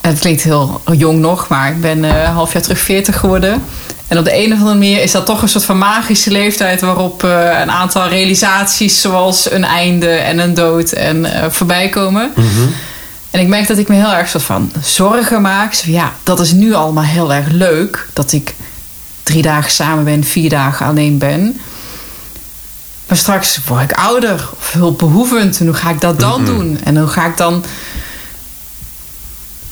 [SPEAKER 1] het klinkt heel jong nog, maar ik ben half jaar terug 40 geworden. En op de een of andere manier is dat toch een soort van magische leeftijd waarop een aantal realisaties zoals een einde en een dood en voorbij komen. En ik merk dat ik me heel erg soort van zorgen maak. Zo, ja, dat is nu allemaal heel erg leuk. Dat ik drie dagen samen ben, vier dagen alleen ben. Maar straks word ik ouder of hulpbehoevend. En hoe ga ik dat dan doen? En hoe ga ik dan...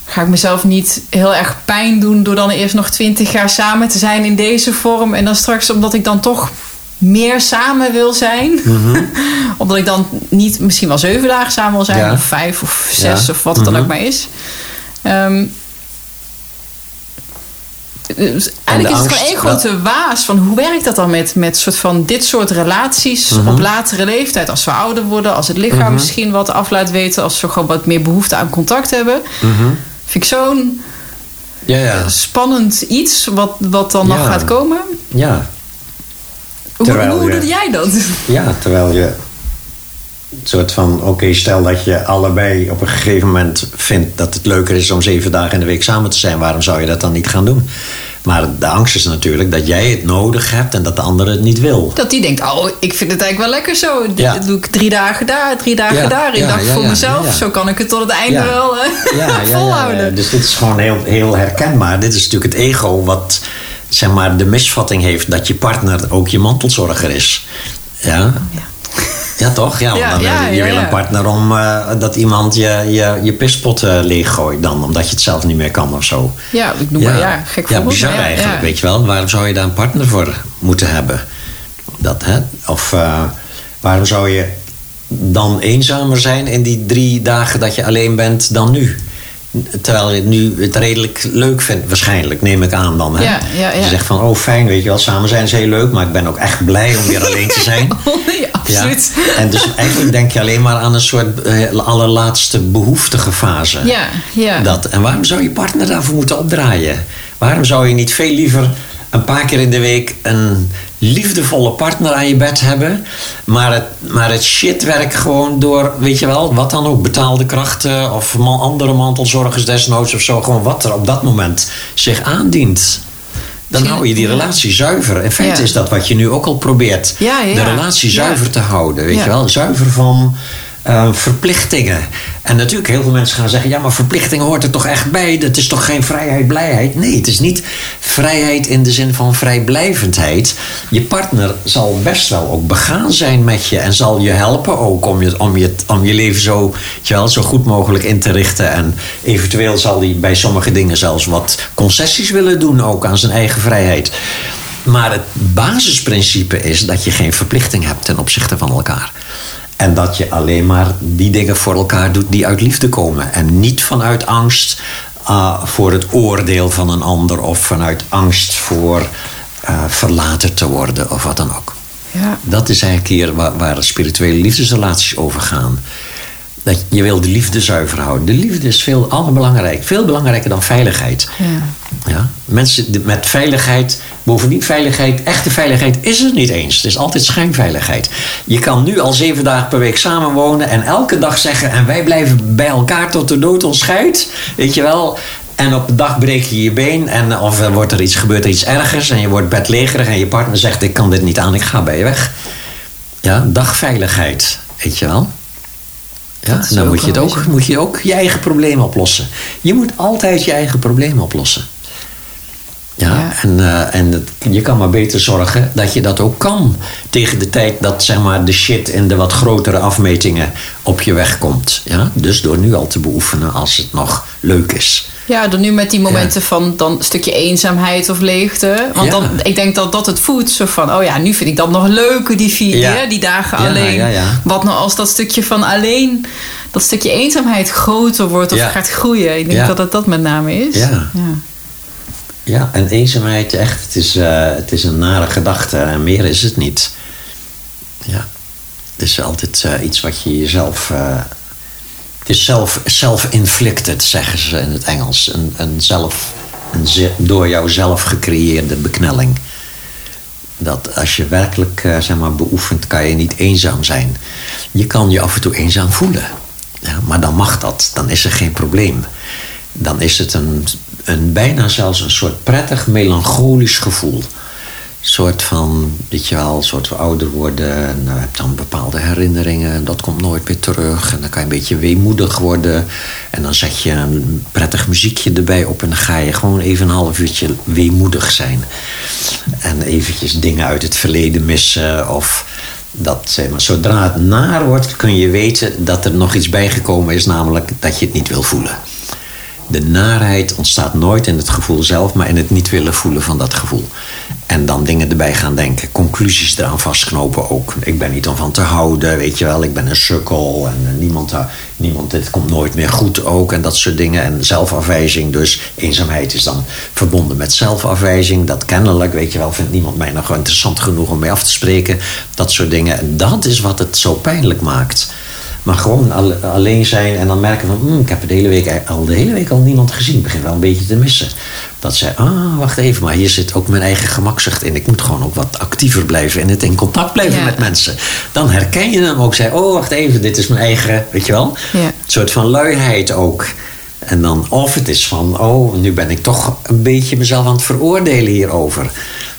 [SPEAKER 1] Ga ik mezelf niet heel erg pijn doen... door dan eerst nog twintig jaar samen te zijn in deze vorm... en dan straks, omdat ik dan toch meer samen wil zijn... omdat ik dan niet misschien wel zeven dagen samen wil zijn...
[SPEAKER 3] Ja.
[SPEAKER 1] of vijf of zes
[SPEAKER 3] Ja.
[SPEAKER 1] of wat het dan
[SPEAKER 3] Mhm.
[SPEAKER 1] ook maar is... Ehm, dus eigenlijk is het gewoon één grote waas van hoe werkt dat dan met, met soort van dit soort relaties
[SPEAKER 3] Mhm.
[SPEAKER 1] op latere leeftijd, als we ouder worden, als het lichaam misschien wat af laat weten, als we gewoon wat meer behoefte aan contact hebben.
[SPEAKER 3] Mhm.
[SPEAKER 1] Vind ik zo'n
[SPEAKER 3] Ja, ja.
[SPEAKER 1] spannend iets wat, wat dan nog gaat komen.
[SPEAKER 3] ja.
[SPEAKER 1] Hoe,
[SPEAKER 3] Terwijl
[SPEAKER 1] hoe
[SPEAKER 3] je-
[SPEAKER 1] doe jij dat?
[SPEAKER 3] Ja, terwijl je een soort van, oké, stel dat je allebei op een gegeven moment vindt dat het leuker is om zeven dagen in de week samen te zijn, waarom zou je dat dan niet gaan doen? Maar de angst is natuurlijk dat jij het nodig hebt en dat de ander het niet wil.
[SPEAKER 1] Dat die denkt, oh, ik vind het eigenlijk wel lekker zo.
[SPEAKER 3] Ja.
[SPEAKER 1] Doe ik drie dagen daar, drie dagen
[SPEAKER 3] Ja,
[SPEAKER 1] daar. Ik
[SPEAKER 3] ja,
[SPEAKER 1] dacht voor mezelf, zo kan ik het tot het einde wel eh,
[SPEAKER 3] Ja, ja, ja,
[SPEAKER 1] volhouden.
[SPEAKER 3] Dus dit is gewoon heel, heel herkenbaar. Dit is natuurlijk het ego wat zeg maar, de misvatting heeft dat je partner ook je mantelzorger is. Ja.
[SPEAKER 1] Ja.
[SPEAKER 3] Ja, toch? Ja, want
[SPEAKER 1] Ja,
[SPEAKER 3] dan,
[SPEAKER 1] ja,
[SPEAKER 3] je wil een partner om eh, dat iemand je, je, je pispot eh, leeggooit dan, omdat je het zelf niet meer kan of zo.
[SPEAKER 1] Ja, ik noem maar, ja, gek
[SPEAKER 3] Ja, bizar eigenlijk, weet je wel. Waarom zou je daar een partner voor moeten hebben? Dat, hè? Of eh, waarom zou je dan eenzamer zijn in die drie dagen dat je alleen bent dan nu? Terwijl je nu het redelijk leuk vindt, waarschijnlijk, neem ik aan dan. Hè?
[SPEAKER 1] Ja, ja, ja.
[SPEAKER 3] Je zegt van, oh fijn, weet je wel, samen zijn is heel leuk... maar ik ben ook echt blij om weer alleen te zijn.
[SPEAKER 1] Oh, nee, absoluut.
[SPEAKER 3] Ja. En dus eigenlijk denk je alleen maar aan een soort eh, allerlaatste behoeftige fase.
[SPEAKER 1] Ja, ja.
[SPEAKER 3] Dat. En waarom zou je partner daarvoor moeten opdraaien? Waarom zou je niet veel liever een paar keer in de week een liefdevolle partner aan je bed hebben, maar het, maar het shitwerk gewoon door, weet je wel, wat dan ook, betaalde krachten of man- andere mantelzorgers desnoods of zo, gewoon wat er op dat moment zich aandient. Dan hou je die relatie zuiver. In feite
[SPEAKER 1] Ja.
[SPEAKER 3] is dat wat je nu ook al probeert.
[SPEAKER 1] Ja, ja.
[SPEAKER 3] De relatie zuiver te houden. Weet je wel? Zuiver van eh, verplichtingen. En natuurlijk, heel veel mensen gaan zeggen: ja, maar verplichtingen hoort er toch echt bij? Dat is toch geen vrijheid, blijheid? Nee, het is niet vrijheid in de zin van vrijblijvendheid. Je partner zal best wel ook begaan zijn met je en zal je helpen ook om je, om je, om je leven zo, wel, zo goed mogelijk in te richten. En eventueel zal hij bij sommige dingen zelfs wat concessies willen doen, ook aan zijn eigen vrijheid. Maar het basisprincipe is dat je geen verplichting hebt ten opzichte van elkaar. En dat je alleen maar die dingen voor elkaar doet die uit liefde komen. En niet vanuit angst ah, voor het oordeel van een ander of vanuit angst voor eh, verlaten te worden of wat dan ook.
[SPEAKER 1] Ja.
[SPEAKER 3] Dat is eigenlijk hier waar, waar spirituele liefdesrelaties over gaan. Dat je wil de liefde zuiver houden. De liefde is veel allerbelangrijk. Veel belangrijker dan veiligheid.
[SPEAKER 1] Ja.
[SPEAKER 3] Ja? Mensen met veiligheid, bovendien veiligheid, echte veiligheid is er niet eens. Het is altijd schijnveiligheid. Je kan nu al zeven dagen per week samenwonen en elke dag zeggen: en wij blijven bij elkaar tot de dood ons scheidt. Weet je wel? En op de dag breek je je been en of er wordt er iets, gebeurt er iets ergers en je wordt bedlegerig en je partner zegt: ik kan dit niet aan, ik ga bij je weg. Ja, dagveiligheid, weet je wel? Ja, dan moet je, het ook, moet je ook je eigen problemen oplossen. Je moet altijd je eigen problemen oplossen. Ja,
[SPEAKER 1] Ja.
[SPEAKER 3] en, eh, en je kan maar beter zorgen dat je dat ook kan. Tegen de tijd dat zeg maar, de shit in de wat grotere afmetingen op je weg komt. Ja? Dus door nu al te beoefenen als het nog leuk is.
[SPEAKER 1] Ja, dan nu met die momenten van dan een stukje eenzaamheid of leegte. Want
[SPEAKER 3] Ja.
[SPEAKER 1] dan, ik denk dat dat het voedt. Zo van, oh ja, nu vind ik dat nog leuker, die vier,
[SPEAKER 3] Ja.
[SPEAKER 1] die dagen alleen. Wat nou als dat stukje van alleen, dat stukje eenzaamheid groter wordt of gaat groeien. Ik denk dat het dat met name is.
[SPEAKER 3] Ja. Ja, en eenzaamheid, echt, het is, eh, het is een nare gedachte. En meer is het niet. Ja. Het is altijd eh, iets wat je jezelf... eh, het is self- self-inflicted, zeggen ze in het Engels. Een, een, zelf, een door jouzelf gecreëerde beknelling. Dat als je werkelijk zeg maar, beoefent, kan je niet eenzaam zijn. Je kan je af en toe eenzaam voelen. Ja, maar dan mag dat. Dan is er geen probleem. Dan is het een, een bijna zelfs een soort prettig melancholisch gevoel. Een soort van, weet je wel, een soort van ouder worden. En je hebt dan bepaalde herinneringen en dat komt nooit meer terug. En dan kan je een beetje weemoedig worden. En dan zet je een prettig muziekje erbij op en dan ga je gewoon even een half uurtje weemoedig zijn. En eventjes dingen uit het verleden missen of... Dat, zeg maar, zodra het naar wordt, kun je weten dat er nog iets bijgekomen is, namelijk dat je het niet wil voelen. De naarheid ontstaat nooit in het gevoel zelf, maar in het niet willen voelen van dat gevoel. En dan dingen erbij gaan denken, conclusies eraan vastknopen ook. Ik ben niet om van te houden, weet je wel, ik ben een sukkel en eh, niemand, hou- niemand, dit komt nooit meer goed ook en dat soort dingen. En zelfafwijzing, dus eenzaamheid is dan verbonden met zelfafwijzing. Dat kennelijk, weet je wel, vindt niemand mij nog interessant genoeg om mee af te spreken. Dat soort dingen. En dat is wat het zo pijnlijk maakt. Maar gewoon al- alleen zijn en dan merken van... "Hmm, ik heb de hele week, al de hele week al niemand gezien. Ik begin wel een beetje te missen. Dat zij, ah, wacht even, maar hier zit ook mijn eigen gemakzucht in. Ik moet gewoon ook wat actiever blijven en het in contact blijven
[SPEAKER 1] Ja.
[SPEAKER 3] met mensen. Dan herken je hem ook. Zij, oh, wacht even, dit is mijn eigen, weet je wel?
[SPEAKER 1] Ja.
[SPEAKER 3] Een soort van luiheid ook. En dan, of het is van, oh, nu ben ik toch een beetje mezelf aan het veroordelen hierover.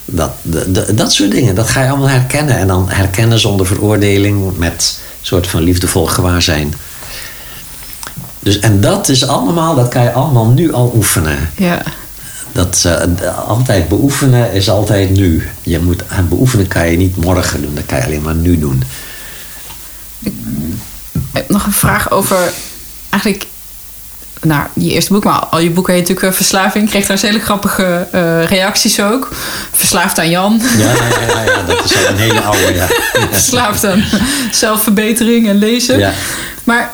[SPEAKER 3] Dat, de- de- dat soort dingen, dat ga je allemaal herkennen. En dan herkennen zonder veroordeling met soort van liefdevol gewaarzijn. Dus, en dat is allemaal, dat kan je allemaal nu al oefenen.
[SPEAKER 1] Ja.
[SPEAKER 3] Dat eh, altijd beoefenen is altijd nu. Je moet, beoefenen kan je niet morgen doen, dat kan je alleen maar nu doen.
[SPEAKER 1] nog een vraag over eigenlijk nou, je eerste boek, maar al je boeken heet natuurlijk uh, Verslaving. Ik kreeg daar hele grappige uh, reacties ook. Verslaafd aan Jan.
[SPEAKER 3] Ja, ja, ja, ja, dat is al een hele oude, ja.
[SPEAKER 1] Verslaafd aan zelfverbetering en lezen. Ja. Maar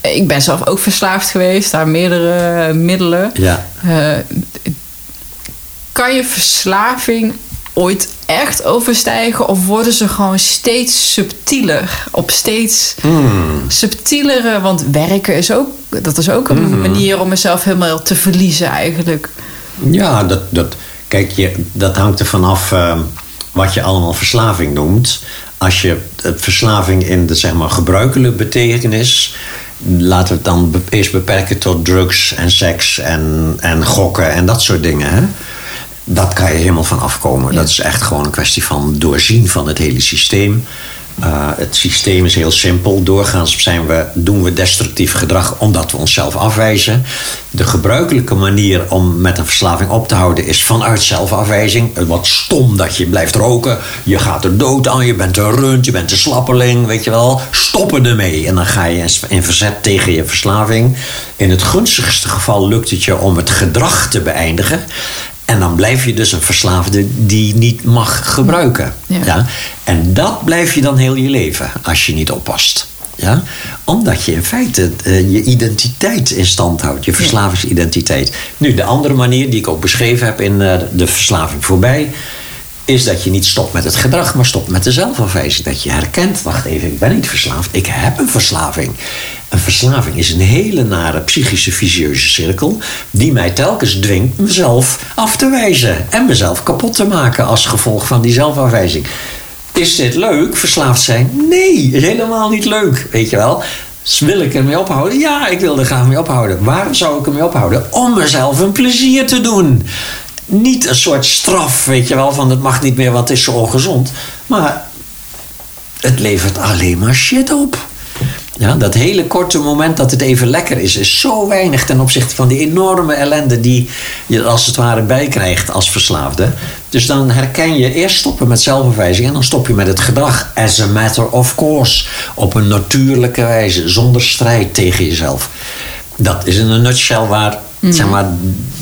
[SPEAKER 1] ik ben zelf ook verslaafd geweest aan meerdere middelen.
[SPEAKER 3] Ja. Uh,
[SPEAKER 1] kan je verslaving ooit echt overstijgen? Of worden ze gewoon steeds subtieler? Op steeds
[SPEAKER 3] mm.
[SPEAKER 1] subtielere... Want werken is ook, dat is ook een
[SPEAKER 3] Hmm.
[SPEAKER 1] manier om mezelf helemaal te verliezen eigenlijk.
[SPEAKER 3] Ja, dat, dat, kijk, je, dat hangt er vanaf uh, wat je allemaal verslaving noemt. Als je verslaving in de zeg maar, gebruikelijke betekenis... laten we het dan eerst beperken tot drugs en seks en, en gokken en dat soort dingen... Hè? Dat kan je helemaal van afkomen. Ja. Dat is echt gewoon een kwestie van doorzien van het hele systeem. Uh, het systeem is heel simpel. Doorgaans zijn we, doen we destructief gedrag omdat we onszelf afwijzen. De gebruikelijke manier om met een verslaving op te houden is vanuit zelfafwijzing. Wat stom dat je blijft roken. Je gaat er dood aan. Je bent een rund. Je bent een slappeling. Weet je wel. Stoppen ermee. En dan ga je in verzet tegen je verslaving. In het gunstigste geval lukt het je om het gedrag te beëindigen. En dan blijf je dus een verslaafde die niet mag gebruiken.
[SPEAKER 1] Ja.
[SPEAKER 3] Ja. En dat blijf je dan heel je leven als je niet oppast. Ja? Omdat je in feite uh, je identiteit in stand houdt, je verslavingsidentiteit. Nu, de andere manier die ik ook beschreven heb in uh, de verslaving voorbij, is dat je niet stopt met het gedrag, maar stopt met de zelfafwijzing. Dat je herkent, wacht even, ik ben niet verslaafd, ik heb een verslaving. Een verslaving is een hele nare psychische visieuze cirkel die mij telkens dwingt mezelf af te wijzen en mezelf kapot te maken als gevolg van die zelfafwijzing. Is dit leuk, verslaafd zijn? Nee, helemaal niet leuk, weet je wel. Wil ik ermee ophouden? Ja, ik wil er graag mee ophouden. Waarom zou ik ermee ophouden? Om mezelf een plezier te doen niet een soort straf, weet je wel, van het mag niet meer, het is zo ongezond. Maar het levert alleen maar shit op. Ja, dat hele korte moment dat het even lekker is, is zo weinig ten opzichte van die enorme ellende die je als het ware bijkrijgt als verslaafde. Dus dan herken je eerst stoppen met zelfverwijzing en dan stop je met het gedrag as a matter of course. Op een natuurlijke wijze, zonder strijd tegen jezelf. Dat is in een nutshell waar Mm. zeg maar,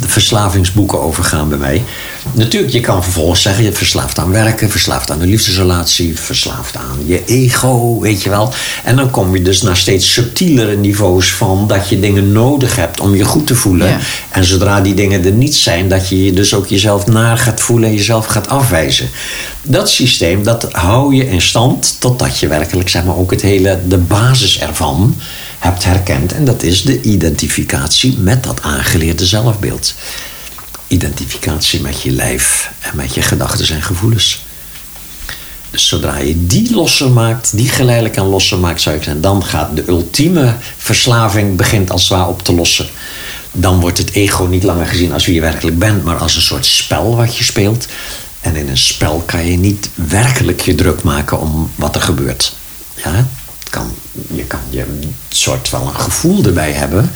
[SPEAKER 3] de verslavingsboeken over gaan bij mij. Natuurlijk, je kan vervolgens zeggen, je verslaafd aan werken, verslaafd aan een liefdesrelatie, verslaafd aan je ego, weet je wel. En dan kom je dus naar steeds subtielere niveaus van dat je dingen nodig hebt om je goed te voelen.
[SPEAKER 1] Ja.
[SPEAKER 3] En zodra die dingen er niet zijn, dat je je dus ook jezelf naar gaat voelen en jezelf gaat afwijzen. Dat systeem, dat hou je in stand totdat je werkelijk, zeg maar, ook het hele, de basis ervan hebt herkend. En dat is de identificatie met dat aangeleerde zelfbeeld. Identificatie met je lijf en met je gedachten en gevoelens. Dus zodra je die losser maakt, die geleidelijk aan losser maakt, zou ik zeggen, dan gaat de ultieme verslaving begint als het ware op te lossen. Dan wordt het ego niet langer gezien als wie je werkelijk bent, maar als een soort spel wat je speelt. En in een spel kan je niet werkelijk je druk maken om wat er gebeurt. Ja, kan, je kan je soort van een gevoel erbij hebben.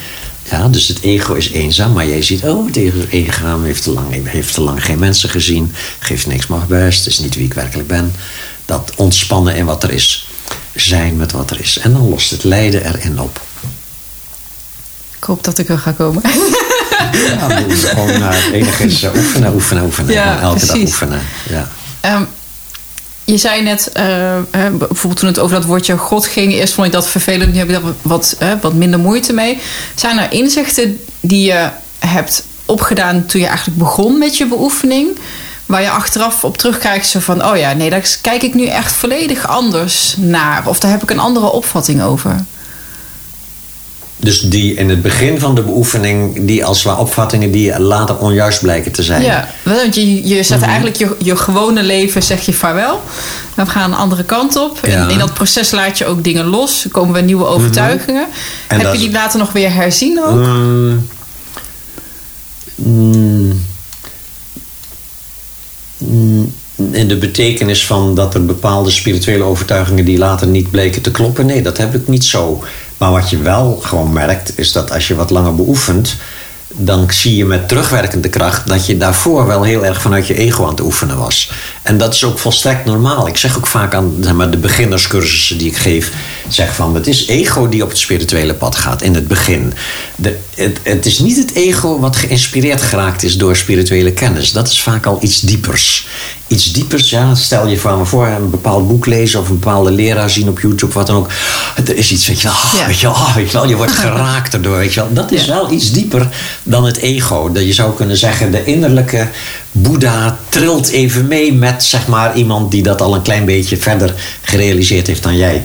[SPEAKER 3] Ja, dus het ego is eenzaam, maar jij ziet, oh, het ego heeft te lang, heeft te lang geen mensen gezien, geeft niks mag best, is niet wie ik werkelijk ben. Dat ontspannen in wat er is, zijn met wat er is. En dan lost het lijden erin op.
[SPEAKER 1] Ik hoop dat ik er ga komen.
[SPEAKER 3] Ja, gewoon het enige is uh, oefenen, oefenen, oefenen.
[SPEAKER 1] Ja,
[SPEAKER 3] elke
[SPEAKER 1] precies.
[SPEAKER 3] dag oefenen. Ja.
[SPEAKER 1] Um, je zei net, uh, bijvoorbeeld toen het over dat woordje God ging, eerst vond ik dat vervelend, nu heb ik daar wat, uh, wat minder moeite mee. Zijn er inzichten die je hebt opgedaan toen je eigenlijk begon met je beoefening, waar je achteraf op terugkijkt, zo van, oh ja, nee, daar kijk ik nu echt volledig anders naar, of daar heb ik een andere opvatting over?
[SPEAKER 3] Dus die in het begin van de beoefening, die als waar opvattingen die later onjuist blijken te zijn.
[SPEAKER 1] Ja, want je, je zet mm -hmm. eigenlijk je, je gewone leven, zeg je vaarwel. We gaan een andere kant op. Ja. In, in, dat proces laat je ook dingen los. Komen weer nieuwe overtuigingen. Mm -hmm. Heb je die later nog weer herzien ook?
[SPEAKER 3] Um, mm, in de betekenis van dat er bepaalde spirituele overtuigingen die later niet bleken te kloppen. Nee, dat heb ik niet zo. Maar wat je wel gewoon merkt, is dat als je wat langer beoefent, dan zie je met terugwerkende kracht dat je daarvoor wel heel erg vanuit je ego aan het oefenen was. En dat is ook volstrekt normaal. Ik zeg ook vaak aan zeg maar, de beginnerscursussen die ik geef, zeg van het is ego die op het spirituele pad gaat in het begin. De, het, het is niet het ego wat geïnspireerd geraakt is door spirituele kennis. Dat is vaak al iets diepers. Iets diepers, ja, stel je voor, voor een bepaald boek lezen of een bepaalde leraar zien op YouTube, wat dan ook. Er is iets, weet je wel, oh,
[SPEAKER 1] Ja.
[SPEAKER 3] weet je wel, oh, weet je wel je wordt geraakt erdoor, weet je wel. Dat is wel iets dieper dan het ego. Dat je zou kunnen zeggen, de innerlijke Boeddha trilt even mee met, zeg maar, iemand die dat al een klein beetje verder gerealiseerd heeft dan jij.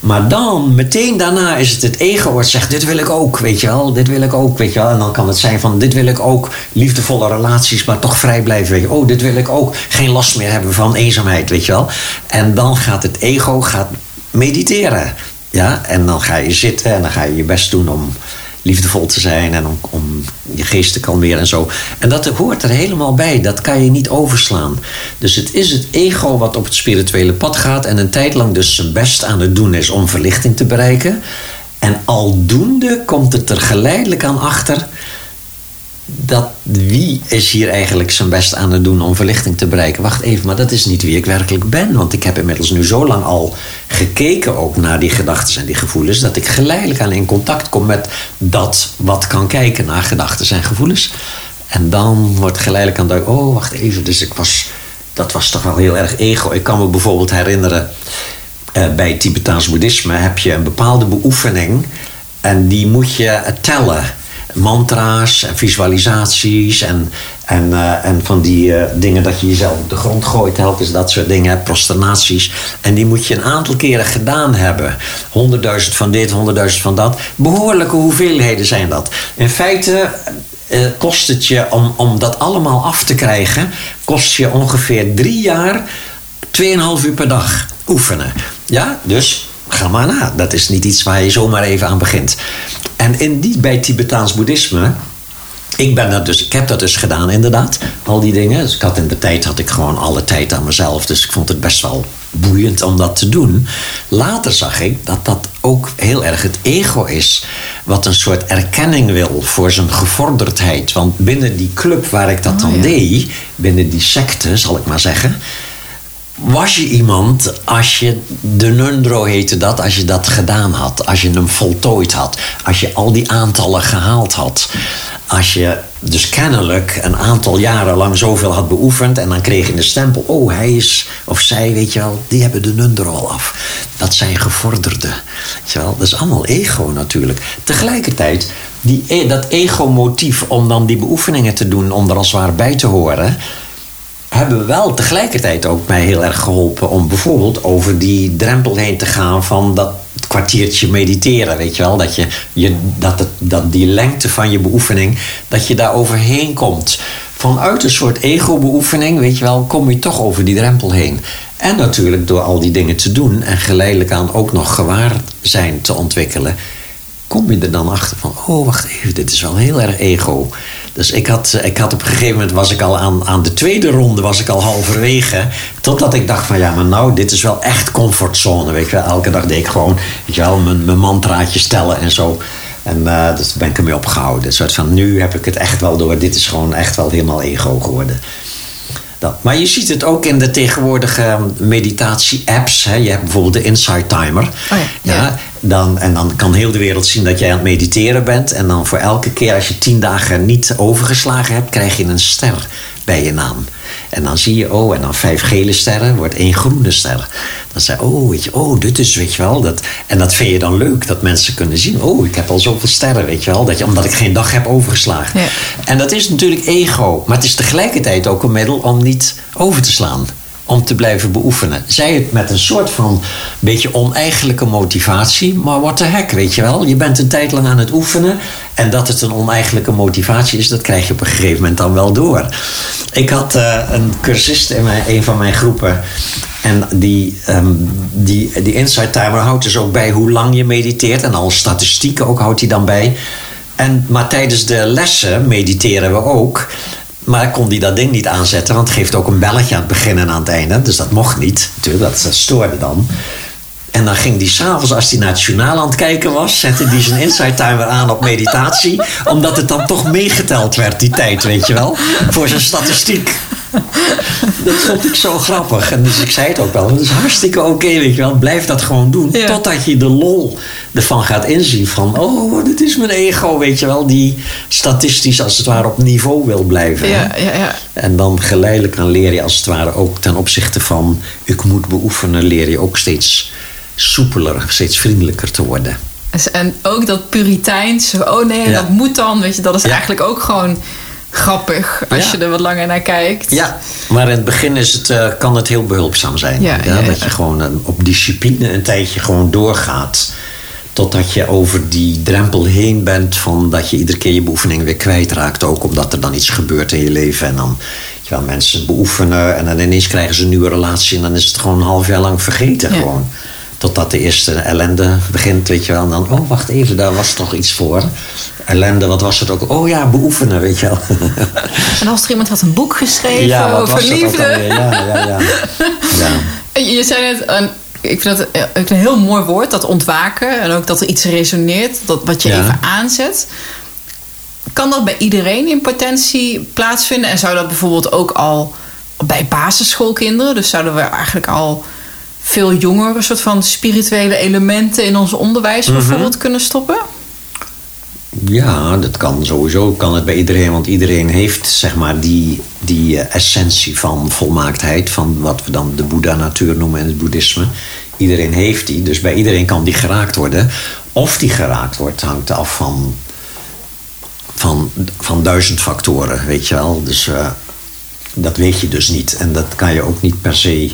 [SPEAKER 3] Maar dan, meteen daarna, is het het ego wat zegt: Dit wil ik ook, weet je wel, dit wil ik ook, weet je wel. En dan kan het zijn van: Dit wil ik ook, liefdevolle relaties, maar toch vrij blijven, weet je. Oh, dit wil ik ook, geen last meer hebben van eenzaamheid, weet je wel. En dan gaat het ego gaat mediteren. Ja, en dan ga je zitten en dan ga je je best doen om liefdevol te zijn en om, om je geest te kalmeren en zo. En dat hoort er helemaal bij. Dat kan je niet overslaan. Dus het is het ego wat op het spirituele pad gaat en een tijd lang dus zijn best aan het doen is om verlichting te bereiken. En aldoende komt het er geleidelijk aan achter dat wie is hier eigenlijk zijn best aan het doen om verlichting te bereiken? Wacht even, maar dat is niet wie ik werkelijk ben. Want ik heb inmiddels nu zo lang al gekeken ook naar die gedachten en die gevoelens, dat ik geleidelijk aan in contact kom met dat wat kan kijken naar gedachten en gevoelens. En dan wordt geleidelijk aan duidelijk, oh wacht even, dus ik was, dat was toch wel heel erg ego. Ik kan me bijvoorbeeld herinneren, eh, bij Tibetaans boeddhisme heb je een bepaalde beoefening en die moet je tellen mantra's en visualisaties en, en, eh, en van die eh, dingen dat je jezelf op de grond gooit, telkens dat soort dingen, prosternaties. En die moet je een aantal keren gedaan hebben. Honderdduizend van dit, honderdduizend van dat. Behoorlijke hoeveelheden zijn dat. In feite eh, kost het je, om, om dat allemaal af te krijgen, kost je ongeveer drie jaar, 2,5 uur per dag oefenen. Ja, dus ga maar na. Dat is niet iets waar je zomaar even aan begint. En in die, bij Tibetaans boeddhisme. Ik, ben dat dus, ik heb dat dus gedaan, inderdaad. Al die dingen. Dus ik had in de tijd had ik gewoon alle tijd aan mezelf. Dus ik vond het best wel boeiend om dat te doen. Later zag ik dat dat ook heel erg het ego is. Wat een soort erkenning wil voor zijn gevorderdheid. Want binnen die club waar ik dat dan deed. Binnen die secte, zal ik maar zeggen was je iemand als je de Nundro heette dat, als je dat gedaan had, als je hem voltooid had, als je al die aantallen gehaald had, als je dus kennelijk een aantal jaren lang zoveel had beoefend en dan kreeg je de stempel, oh hij is of zij, weet je wel, die hebben de Nundro al af. Dat zijn gevorderden. Dat is allemaal ego natuurlijk. Tegelijkertijd, die, e- dat ego-motief om dan die beoefeningen te doen, om er als het ware bij te horen hebben wel tegelijkertijd ook mij heel erg geholpen om bijvoorbeeld over die drempel heen te gaan van dat kwartiertje mediteren, weet je wel, dat je, je dat, het, dat die lengte van je beoefening, dat je daar overheen komt. Vanuit een soort ego-beoefening, weet je wel, kom je toch over die drempel heen. En natuurlijk door al die dingen te doen en geleidelijk aan ook nog gewaar zijn te ontwikkelen, kom je er dan achter van, oh wacht even, dit is wel heel erg ego. Dus ik had, ik had op een gegeven moment was ik al aan, aan de tweede ronde was ik al halverwege. Totdat ik dacht van ja, maar nou, dit is wel echt comfortzone. Weet je wel, elke dag deed ik gewoon, weet mijn, mijn mantraatje stellen en zo. En uh, ben ik ermee opgehouden. Een soort van, nu heb ik het echt wel door. Dit is gewoon echt wel helemaal ego geworden. Dat. Maar je ziet het ook in de tegenwoordige meditatie-apps. Hè. Je hebt bijvoorbeeld de Insight Timer.
[SPEAKER 1] Oh ja, ja.
[SPEAKER 3] Ja, dan, en dan kan heel de wereld zien dat jij aan het mediteren bent. En dan voor elke keer als je tien dagen niet overgeslagen hebt, krijg je een ster bij je naam. En dan zie je, oh, en dan vijf gele sterren wordt één groene ster. Dan zei oh, weet je, oh, dit is, weet je wel. Dat, en dat vind je dan leuk, dat mensen kunnen zien. Oh, ik heb al zoveel sterren, weet je wel. Dat je, omdat ik geen dag heb overgeslagen.
[SPEAKER 1] Ja.
[SPEAKER 3] En dat is natuurlijk ego. Maar het is tegelijkertijd ook een middel om niet over te slaan. Om te blijven beoefenen. Zij het met een soort van beetje oneigenlijke motivatie. Maar what the heck, weet je wel. Je bent een tijd lang aan het oefenen. En dat het een oneigenlijke motivatie is, dat krijg je op een gegeven moment dan wel door. Ik had uh, een cursist in mijn, een van mijn groepen. En die, um, die, die Insight Timer houdt dus ook bij hoe lang je mediteert. En al statistieken ook houdt hij dan bij. En, maar tijdens de lessen mediteren we ook. Maar kon die dat ding niet aanzetten, want het geeft ook een belletje aan het begin en aan het einde. Dus dat mocht niet. Natuurlijk, dat stoorde dan. En dan ging die s'avonds, als hij naar het journaal aan het kijken was, zette hij zijn Insight Timer aan op meditatie. omdat het dan toch meegeteld werd, die tijd, weet je wel. Voor zijn statistiek. dat vond ik zo grappig. En dus ik zei het ook wel. Het is hartstikke oké, weet je wel. Blijf dat gewoon doen.
[SPEAKER 1] Ja.
[SPEAKER 3] Totdat je de lol ervan gaat inzien. Van, oh, dit is mijn ego, weet je wel. Die statistisch als het ware op niveau wil blijven.
[SPEAKER 1] ja, ja.
[SPEAKER 3] En dan geleidelijk aan leer je als het ware ook ten opzichte van... ik moet beoefenen, leer je ook steeds soepeler, steeds vriendelijker te worden.
[SPEAKER 1] Dus- En ook dat puriteins, oh nee,
[SPEAKER 3] Ja.
[SPEAKER 1] dat moet dan, weet je, dat is
[SPEAKER 3] Ja.
[SPEAKER 1] eigenlijk ook gewoon grappig als
[SPEAKER 3] Ja.
[SPEAKER 1] je er wat langer naar kijkt.
[SPEAKER 3] Ja, maar in het begin is het, eh, kan het heel behulpzaam zijn.
[SPEAKER 1] Ja, ja,
[SPEAKER 3] dat je gewoon eh, op discipline een tijdje gewoon doorgaat. Totdat je over die drempel heen bent van dat je iedere keer je beoefening weer kwijtraakt. Ook omdat er dan iets gebeurt in je leven. En dan je wel, mensen beoefenen en dan ineens krijgen ze een nieuwe relatie. En dan is het gewoon een half jaar lang vergeten gewoon. Totdat de eerste ellende begint, weet je wel. En dan, oh wacht even, daar was toch iets voor. Ellende, wat was het ook? Oh ja, beoefenen, weet je wel.
[SPEAKER 1] En als er iemand had een boek geschreven over liefde.
[SPEAKER 3] Ja, ja, ja. ja.
[SPEAKER 1] Je je zei net, een, ik vind dat een heel mooi woord, dat ontwaken. En ook dat er iets resoneert, dat, wat je
[SPEAKER 3] Ja.
[SPEAKER 1] even aanzet. Kan dat bij iedereen in potentie plaatsvinden? En zou dat bijvoorbeeld ook al bij basisschoolkinderen? Dus zouden we eigenlijk al veel jonger een soort van spirituele elementen in ons onderwijs
[SPEAKER 3] Mhm.
[SPEAKER 1] bijvoorbeeld kunnen stoppen?
[SPEAKER 3] Ja, dat kan sowieso. Kan het bij iedereen. Want iedereen heeft zeg maar die, die eh, essentie van volmaaktheid. Van wat we dan de Boeddha-natuur noemen in het boeddhisme. Iedereen heeft die. Dus bij iedereen kan die geraakt worden. Of die geraakt wordt hangt af van, van, van duizend factoren. Weet je wel. Dus eh, dat weet je dus niet. En dat kan je ook niet per se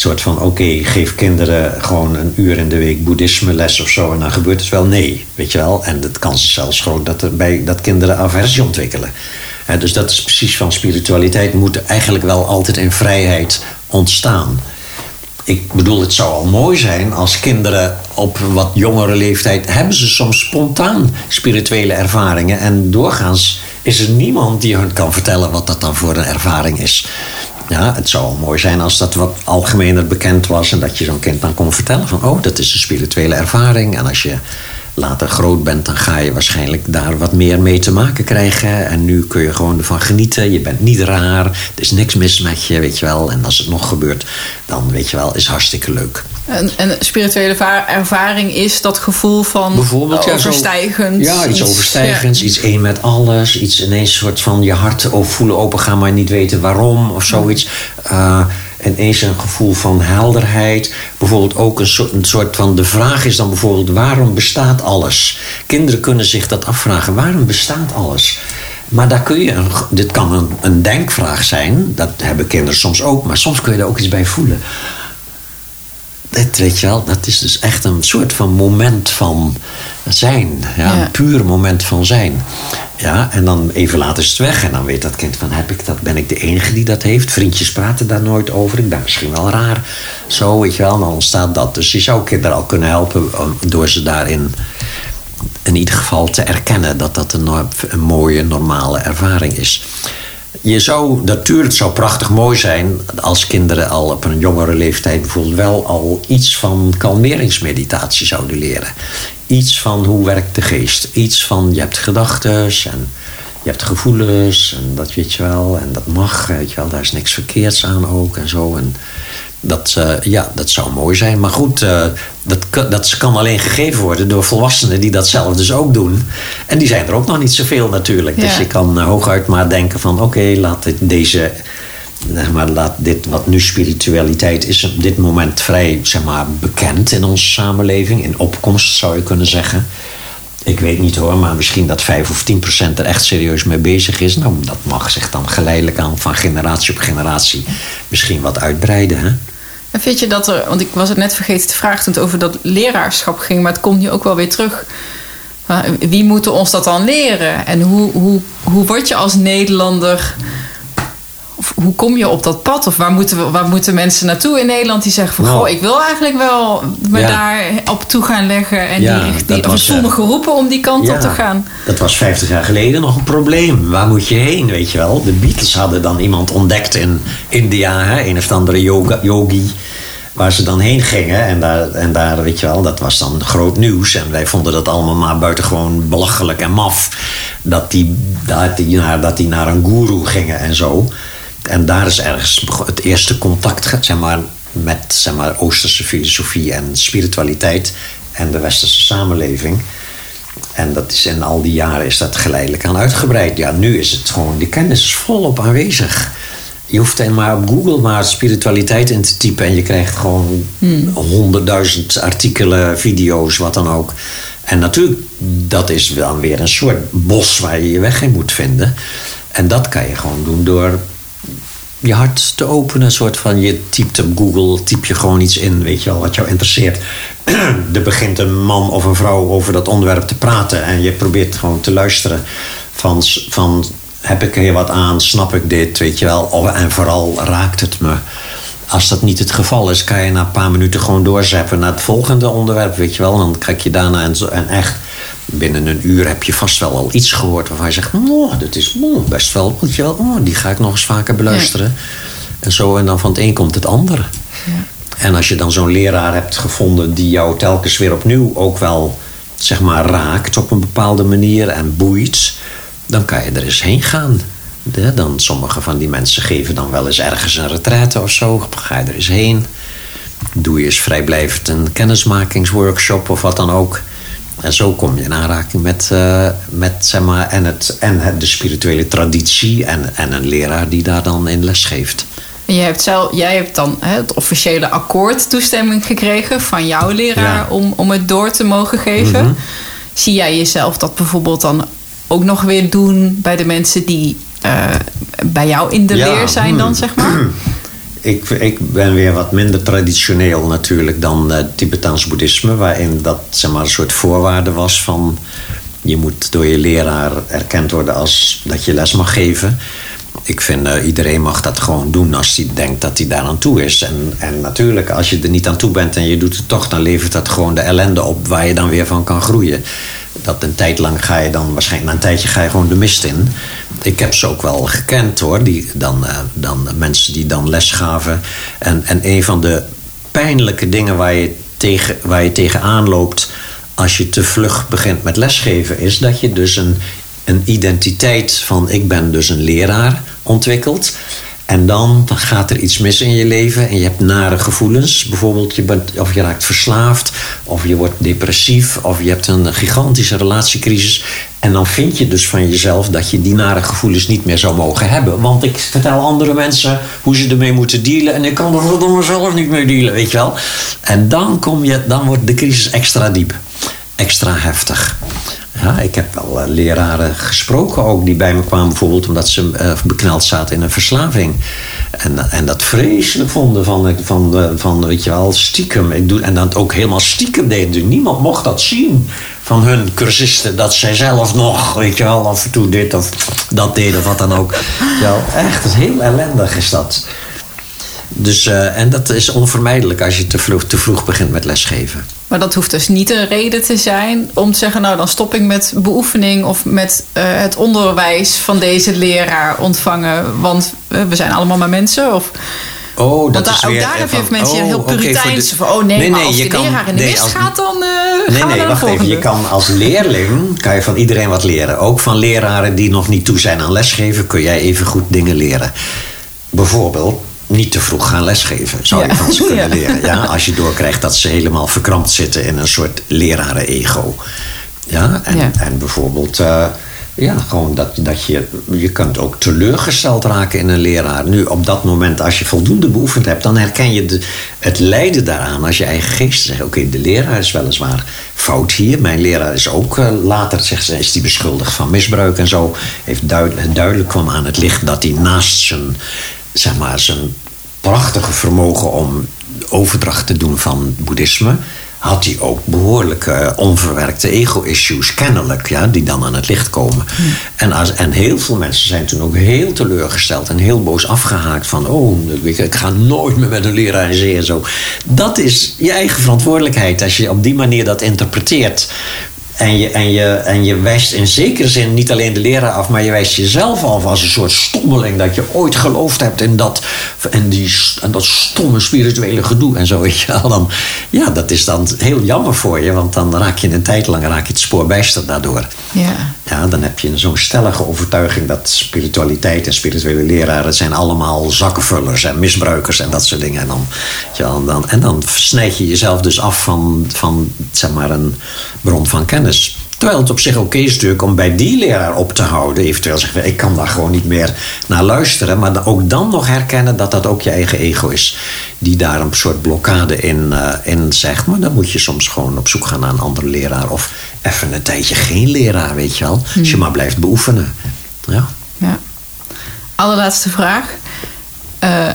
[SPEAKER 3] soort van... oké, geef kinderen gewoon een uur in de week boeddhisme les of zo... en dan gebeurt het wel. Nee, weet je wel. En kans is zelfs groot dat, er bij, dat kinderen aversie ontwikkelen. Dus dat is precies van spiritualiteit... moet eigenlijk wel altijd in vrijheid ontstaan. Ik bedoel, het zou al mooi zijn als kinderen op wat jongere leeftijd... hebben ze soms spontaan spirituele ervaringen. En doorgaans is er niemand die hun kan vertellen wat dat dan voor een ervaring is. Ja, het zou mooi zijn als dat wat algemener bekend was... en dat je zo'n kind dan kon vertellen van... oh, dat is een spirituele ervaring. En als je later groot bent, dan ga je waarschijnlijk daar wat meer mee te maken krijgen. En nu kun je gewoon ervan genieten. Je bent niet raar. Er is niks mis met je, weet je wel. En als het nog gebeurt, dan weet je wel, is hartstikke leuk.
[SPEAKER 1] En, en spirituele va- ervaring is dat gevoel van
[SPEAKER 3] Bijvoorbeeld, ja, zo-
[SPEAKER 1] overstijgend.
[SPEAKER 3] Ja, iets, overstijgends,
[SPEAKER 1] ja.
[SPEAKER 3] iets één met alles. Iets ineens soort van je hart voelen opengaan, maar niet weten waarom of zoiets. Eh, ineens een gevoel van helderheid. Bijvoorbeeld ook een soort, een soort van. De vraag is dan bijvoorbeeld: waarom bestaat alles? Kinderen kunnen zich dat afvragen: waarom bestaat alles? Maar daar kun je, dit kan een, een denkvraag zijn, dat hebben kinderen soms ook, maar soms kun je er ook iets bij voelen. Dat, weet je wel, dat is dus echt een soort van moment van zijn. Ja,
[SPEAKER 1] Ja.
[SPEAKER 3] Een puur moment van zijn. Ja, en dan even later is het weg. En dan weet dat kind van, heb ik dat, ben ik de enige die dat heeft? Vriendjes praten daar nooit over. Ik ben misschien wel raar. Zo, weet je wel, dan ontstaat dat. Dus je zou kinderen al kunnen helpen um, door ze daarin in ieder geval te erkennen dat dat een mooie, normale ervaring is. Je zou, natuurlijk, zou prachtig mooi zijn als kinderen al op een jongere leeftijd bijvoorbeeld wel al iets van kalmeringsmeditatie zouden leren. Iets van hoe werkt de geest. Iets van je hebt gedachten en je hebt gevoelens en dat weet je wel. En dat mag, weet je wel, daar is niks verkeerds aan ook en zo. En dat, eh, ja, dat zou mooi zijn. Maar goed, eh, dat, kan- dat kan alleen gegeven worden door volwassenen die dat zelf dus ook doen. En die zijn er ook nog niet zoveel natuurlijk. Dus je kan eh, hooguit maar denken van oké, laat dit, deze... Zeg maar, laat dit wat nu spiritualiteit is, op dit moment vrij zeg maar, bekend in onze samenleving. In opkomst zou je kunnen zeggen. Ik weet niet hoor, maar misschien dat 5 of 10 procent er echt serieus mee bezig is. Nou, dat mag zich dan geleidelijk aan van generatie op generatie misschien wat uitbreiden. Hè?
[SPEAKER 1] En vind je dat er, want ik was het net vergeten te vragen toen het over dat leraarschap ging, maar het komt nu ook wel weer terug. Wie moeten ons dat dan leren? En hoe, hoe, hoe word je als Nederlander, of hoe kom je op dat pad? Of waar moeten, we, waar moeten mensen naartoe in Nederland die zeggen van,
[SPEAKER 3] Nou.
[SPEAKER 1] goh, ik wil eigenlijk wel me
[SPEAKER 3] Ja.
[SPEAKER 1] daar op toe gaan leggen en
[SPEAKER 3] Ja,
[SPEAKER 1] die, die,
[SPEAKER 3] was, eh,
[SPEAKER 1] geroepen om die kant op te gaan.
[SPEAKER 3] Dat was 50 jaar geleden nog een probleem. Waar moet je heen, weet je wel? De Beatles hadden dan iemand ontdekt in India, hè? een of andere yoga, yogi. Waar ze dan heen gingen. En daar, en daar, weet je wel, dat was dan groot nieuws. En wij vonden dat allemaal maar buitengewoon belachelijk en maf. Dat die, dat die, naar, dat die naar een guru gingen en zo. En daar is ergens het eerste contact zeg maar, met zeg maar, Oosterse filosofie en spiritualiteit en de westerse samenleving. En dat is in al die jaren is dat geleidelijk aan uitgebreid. Ja, nu is het gewoon, die kennis is volop aanwezig. Je hoeft alleen maar op Google maar spiritualiteit in te typen en je krijgt gewoon honderdduizend artikelen, video's, wat dan ook. En natuurlijk, dat is dan weer een soort bos waar je je weg in moet vinden. En dat kan je gewoon doen door je hart te openen. Een soort van, je typt op Google, typ je gewoon iets in, weet je wel, wat jou interesseert. er begint een man of een vrouw over dat onderwerp te praten. En je probeert gewoon te luisteren van, van heb ik hier wat aan, snap ik dit, weet je wel. En vooral raakt het me. Als dat niet het geval is, kan je na een paar minuten gewoon doorzeppen naar het volgende onderwerp, weet je wel. Dan kijk je daarna en, en echt binnen een uur heb je vast wel al iets gehoord waarvan je zegt: Oh, dat is oh, best wel, je wel, oh, die ga ik nog eens vaker beluisteren. En zo, en dan van het een komt het andere. Ja. En als je dan zo'n leraar hebt gevonden die jou telkens weer opnieuw ook wel, zeg maar, raakt op een bepaalde manier en boeit, dan kan je er eens heen gaan. Dan sommige van die mensen geven dan wel eens ergens een retraite of zo. Ga je er eens heen. Doe je eens vrijblijvend een kennismakingsworkshop of wat dan ook. En zo kom je in aanraking met, uh, met zeg maar, en, het, en het, de spirituele traditie en, en een leraar die daar dan in les geeft.
[SPEAKER 1] En jij hebt, zelf, jij hebt dan hè, het officiële akkoord toestemming gekregen van jouw leraar om, om het door te mogen geven. Mhm. Zie jij jezelf dat bijvoorbeeld dan ook nog weer doen bij de mensen die uh, bij jou in de leer zijn dan, zeg maar?
[SPEAKER 3] Ik, ik ben weer wat minder traditioneel natuurlijk dan uh, Tibetaans boeddhisme, waarin dat zeg maar, een soort voorwaarde was van je moet door je leraar erkend worden als dat je les mag geven. Ik vind uh, iedereen mag dat gewoon doen als hij denkt dat hij daar aan toe is. En, en natuurlijk, als je er niet aan toe bent en je doet het toch, dan levert dat gewoon de ellende op waar je dan weer van kan groeien. Dat een tijd lang ga je dan, waarschijnlijk na een tijdje ga je gewoon de mist in. Ik heb ze ook wel gekend hoor, die, dan, uh, dan mensen die dan les gaven. En, en een van de pijnlijke dingen waar je, tegen, waar je tegenaan loopt als je te vlug begint met lesgeven, is dat je dus een, een identiteit van ik ben dus een leraar ontwikkelt. En dan gaat er iets mis in je leven en je hebt nare gevoelens. Bijvoorbeeld, je bent, of je raakt verslaafd, of je wordt depressief, of je hebt een gigantische relatiecrisis. En dan vind je dus van jezelf dat je die nare gevoelens niet meer zou mogen hebben. Want ik vertel andere mensen hoe ze ermee moeten dealen en ik kan er verdomme zelf niet mee dealen, weet je wel. En dan, kom je, dan wordt de crisis extra diep, extra heftig. Ja, ik heb wel uh, leraren gesproken ook die bij me kwamen, bijvoorbeeld omdat ze uh, bekneld zaten in een verslaving. En, en dat vreselijk vonden van, van, van, weet je wel, stiekem. Ik doe, en dan ook helemaal stiekem deden. Niemand mocht dat zien van hun cursisten. Dat zij zelf nog, weet je wel, af en toe dit of dat deden of wat dan ook. Ja, echt, heel ellendig is dat. Dus, uh, en dat is onvermijdelijk als je te vroeg, te vroeg begint met lesgeven.
[SPEAKER 1] Maar dat hoeft dus niet een reden te zijn om te zeggen: Nou, dan stop ik met beoefening of met uh, het onderwijs van deze leraar ontvangen. Want uh, we zijn allemaal maar mensen. Of,
[SPEAKER 3] Oh, dat
[SPEAKER 1] Want
[SPEAKER 3] is
[SPEAKER 1] daar,
[SPEAKER 3] weer
[SPEAKER 1] ook daar heb je heel
[SPEAKER 3] oh,
[SPEAKER 1] heel
[SPEAKER 3] voor
[SPEAKER 1] van... Oh nee,
[SPEAKER 3] Nee,
[SPEAKER 1] maar
[SPEAKER 3] nee,
[SPEAKER 1] als
[SPEAKER 3] je
[SPEAKER 1] de
[SPEAKER 3] kan-
[SPEAKER 1] leraar in de
[SPEAKER 3] nee,
[SPEAKER 1] mist
[SPEAKER 3] als-
[SPEAKER 1] gaat, dan uh,
[SPEAKER 3] Nee, nee, wacht even. Je kan als leerling kan je van iedereen wat leren. Ook van leraren die nog niet toe zijn aan lesgeven, kun jij even goed dingen leren. Bijvoorbeeld niet te vroeg gaan lesgeven, zou je
[SPEAKER 1] Ja.
[SPEAKER 3] van ze kunnen
[SPEAKER 1] Ja.
[SPEAKER 3] leren. Ja, als je doorkrijgt dat ze helemaal verkrampt zitten in een soort leraren-ego. Ja, en,
[SPEAKER 1] Ja.
[SPEAKER 3] en bijvoorbeeld, eh, ja, gewoon dat, dat je, je kunt ook teleurgesteld raken in een leraar. Nu, op dat moment, als je voldoende beoefend hebt, dan herken je de, het lijden daaraan als je eigen geest zegt: Oké, de leraar is weliswaar fout hier. Mijn leraar is ook eh, later, zegt ze, is die beschuldigd van misbruik en zo. Heeft duidelijk, duidelijk kwam aan het licht dat hij naast zijn, zeg maar, zijn prachtige vermogen om overdracht te doen van boeddhisme, had hij ook behoorlijke onverwerkte ego-issues, kennelijk, ja, die dan aan het licht komen. En, als, en heel veel mensen zijn toen ook heel teleurgesteld en heel boos afgehaakt van, oh, ik, ik ga nooit meer met een leraar in zee en zo. Dat is je eigen verantwoordelijkheid als je op die manier dat interpreteert. En je, en, je, en je wijst in zekere zin niet alleen de leraar af, maar je wijst jezelf af als een soort stommeling. Dat je ooit geloofd hebt in dat, en die, en dat stomme spirituele gedoe en zo. Weet je wel. Dan, ja, dat is dan heel jammer voor je, want dan raak je een tijd lang raak je het spoor bijster daardoor.
[SPEAKER 1] Ja.
[SPEAKER 3] Ja, dan heb je zo'n stellige overtuiging dat spiritualiteit en spirituele leraren zijn allemaal zakkenvullers en misbruikers en dat soort dingen. En dan, ja, dan, en dan snijd je jezelf dus af van, van zeg maar een bron van kennis. Terwijl het op zich oké is natuurlijk om bij die leraar op te houden. Eventueel zeggen ik kan daar gewoon niet meer naar luisteren. Maar ook dan nog herkennen dat dat ook je eigen ego is. Die daar een soort blokkade in, uh, in zegt. Maar dan moet je soms gewoon op zoek gaan naar een andere leraar. Of even een tijdje geen leraar, weet je wel. Als je maar blijft beoefenen. Ja.
[SPEAKER 1] ja. Allerlaatste vraag. Uh,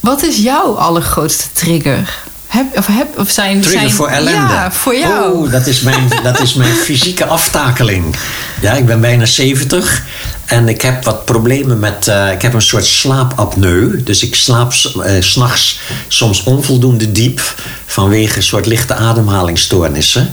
[SPEAKER 1] wat is jouw allergrootste trigger? Heb, of, heb, of zijn,
[SPEAKER 3] Trigger
[SPEAKER 1] zijn,
[SPEAKER 3] voor ellende.
[SPEAKER 1] Ja, voor jou.
[SPEAKER 3] Oh, dat is, mijn, dat is mijn fysieke aftakeling. Ja, ik ben bijna 70 en ik heb wat problemen met. Uh, ik heb een soort slaapapneu. Dus ik slaap uh, s'nachts soms onvoldoende diep vanwege een soort lichte ademhalingsstoornissen.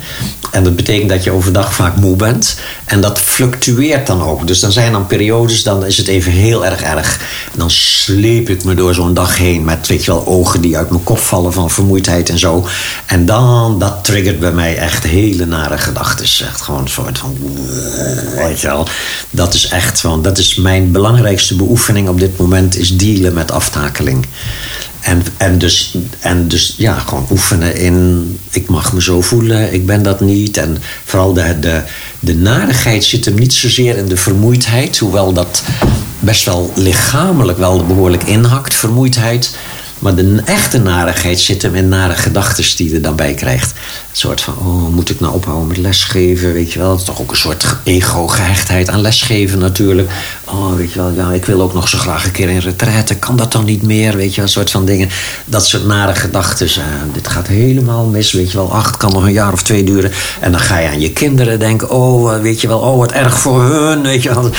[SPEAKER 3] En dat betekent dat je overdag vaak moe bent. En dat fluctueert dan ook. Dus dan zijn dan periodes, dan is het even heel erg erg. En dan sleep ik me door zo'n dag heen met, weet je wel, ogen die uit mijn kop vallen van vermoeidheid en zo. En dan, dat triggert bij mij echt hele nare gedachten. Echt gewoon een soort van, weet je wel. Dat is echt van, dat is mijn belangrijkste beoefening op dit moment, is dealen met aftakeling. En, en, dus, en dus ja, gewoon oefenen in ik mag me zo voelen, ik ben dat niet. En vooral de, de, de narigheid zit hem niet zozeer in de vermoeidheid, hoewel dat best wel lichamelijk wel behoorlijk inhakt, vermoeidheid. Maar de echte narigheid zit hem in nare gedachten die je er dan bij krijgt. Soort van, oh, moet ik nou ophouden met lesgeven? Weet je wel, het is toch ook een soort ego-gehechtheid aan lesgeven natuurlijk. Oh, weet je wel, ja, ik wil ook nog zo graag een keer in retraite. Kan dat dan niet meer? Weet je wel, een soort van dingen. Dat soort nare gedachten. Uh, dit gaat helemaal mis, weet je wel. Acht kan nog een jaar of twee duren. En dan ga je aan je kinderen denken. Oh, weet je wel, oh, wat erg voor hun. Weet je wel.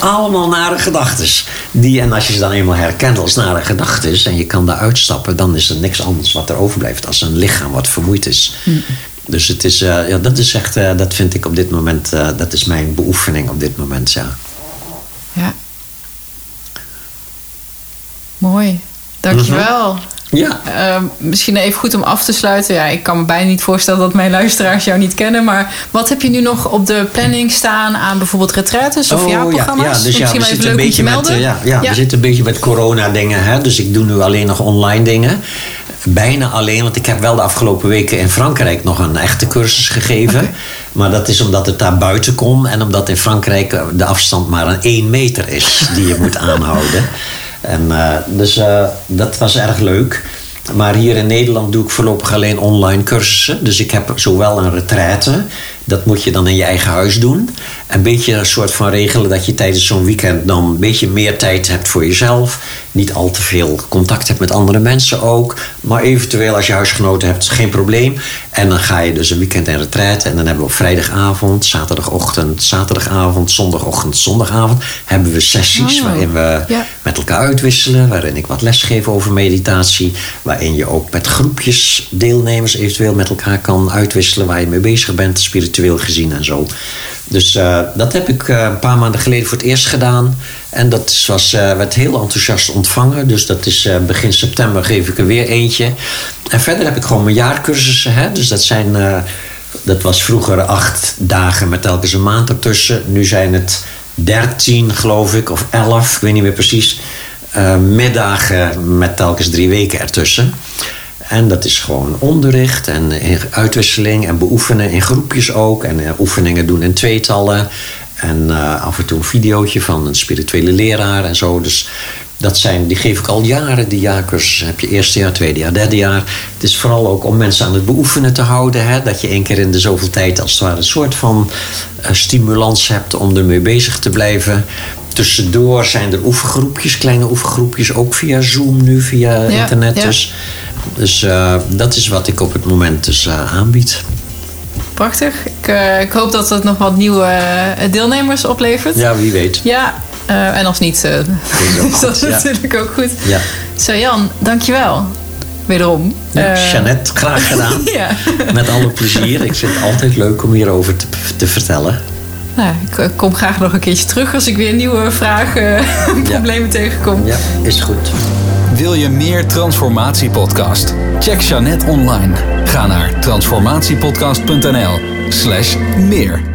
[SPEAKER 3] Allemaal nare gedachten. Die, en als je ze dan eenmaal herkent als nare gedachten. En je kan daar uitstappen. Dan is er niks anders wat er overblijft. Als een lichaam wat vermoeid is. Dus het is, uh, ja, dat is echt, uh, dat vind ik op dit moment, uh, dat is mijn beoefening op dit moment, ja.
[SPEAKER 1] Ja. Mooi. Dankjewel.
[SPEAKER 3] -hmm. Ja.
[SPEAKER 1] Uh, misschien even goed om af te sluiten. Ja, ik kan me bijna niet voorstellen dat mijn luisteraars jou niet kennen. Maar wat heb je nu nog op de planning staan aan bijvoorbeeld retraites of
[SPEAKER 3] oh,
[SPEAKER 1] jaarprogramma's?
[SPEAKER 3] Ja, ja, dus ja, we zitten een beetje met, ja, ja, ja, we zitten een beetje met corona dingen. Hè? Dus ik doe nu alleen nog online dingen bijna alleen, want ik heb wel de afgelopen weken in Frankrijk nog een echte cursus gegeven. Okay. Maar dat is omdat het daar buiten kon en omdat in Frankrijk de afstand maar een 1 meter is die je moet aanhouden. En, uh, dus uh, dat was erg leuk. Maar hier in Nederland doe ik voorlopig alleen online cursussen. Dus ik heb zowel een retraite, dat moet je dan in je eigen huis doen. Een beetje een soort van regelen dat je tijdens zo'n weekend dan een beetje meer tijd hebt voor jezelf. Niet al te veel contact hebt met andere mensen ook. Maar eventueel als je huisgenoten hebt, geen probleem. En dan ga je dus een weekend in retraite. En dan hebben we op vrijdagavond, zaterdagochtend, zaterdagavond, zondagochtend, zondagavond. Hebben we sessies oh, waarin we ja. met elkaar uitwisselen. Waarin ik wat les geef over meditatie. Waarin je ook met groepjes deelnemers eventueel met elkaar kan uitwisselen. Waar je mee bezig bent, spiritueel gezien en zo. Dus uh, dat heb ik uh, een paar maanden geleden voor het eerst gedaan. En dat was, uh, werd heel enthousiast ontvangen. Dus dat is begin september geef ik er weer eentje. En verder heb ik gewoon mijn jaarcursussen. Hè? Dus dat zijn, dat was vroeger acht dagen met telkens een maand ertussen. Nu zijn het dertien geloof ik, of elf, ik weet niet meer precies. middagen met telkens drie weken ertussen. En dat is gewoon onderricht en uitwisseling en beoefenen in groepjes ook. En oefeningen doen in tweetallen. En uh, af en toe een videootje van een spirituele leraar en zo. Dus dat zijn, die geef ik al jaren, die jaarcursussen. Heb je eerste jaar, tweede jaar, derde jaar. Het is vooral ook om mensen aan het beoefenen te houden. Hè? Dat je één keer in de zoveel tijd als het ware een soort van uh, stimulans hebt om ermee bezig te blijven. Tussendoor zijn er oefengroepjes, kleine oefengroepjes, ook via Zoom nu, via ja, internet. Ja. Dus dus eh, dat is wat ik op het moment dus eh, aanbied.
[SPEAKER 1] Prachtig. Ik, eh, ik, hoop dat het nog wat nieuwe deelnemers oplevert.
[SPEAKER 3] Ja, wie weet.
[SPEAKER 1] Ja, en als niet, dat is, dat natuurlijk ook goed.
[SPEAKER 3] Ja.
[SPEAKER 1] Zo Jan, dankjewel. Wederom.
[SPEAKER 3] Ja, Jeannette, graag gedaan.
[SPEAKER 1] ja.
[SPEAKER 3] Met alle plezier. Ik vind het altijd leuk om hierover te, te vertellen.
[SPEAKER 1] Nou, ik kom graag nog een keertje terug als ik weer nieuwe vragen, problemen tegenkom.
[SPEAKER 3] Ja, is goed.
[SPEAKER 2] Wil je meer Transformatiepodcast? Check Jeannette online. Ga naar transformatiepodcast.nl slash meer.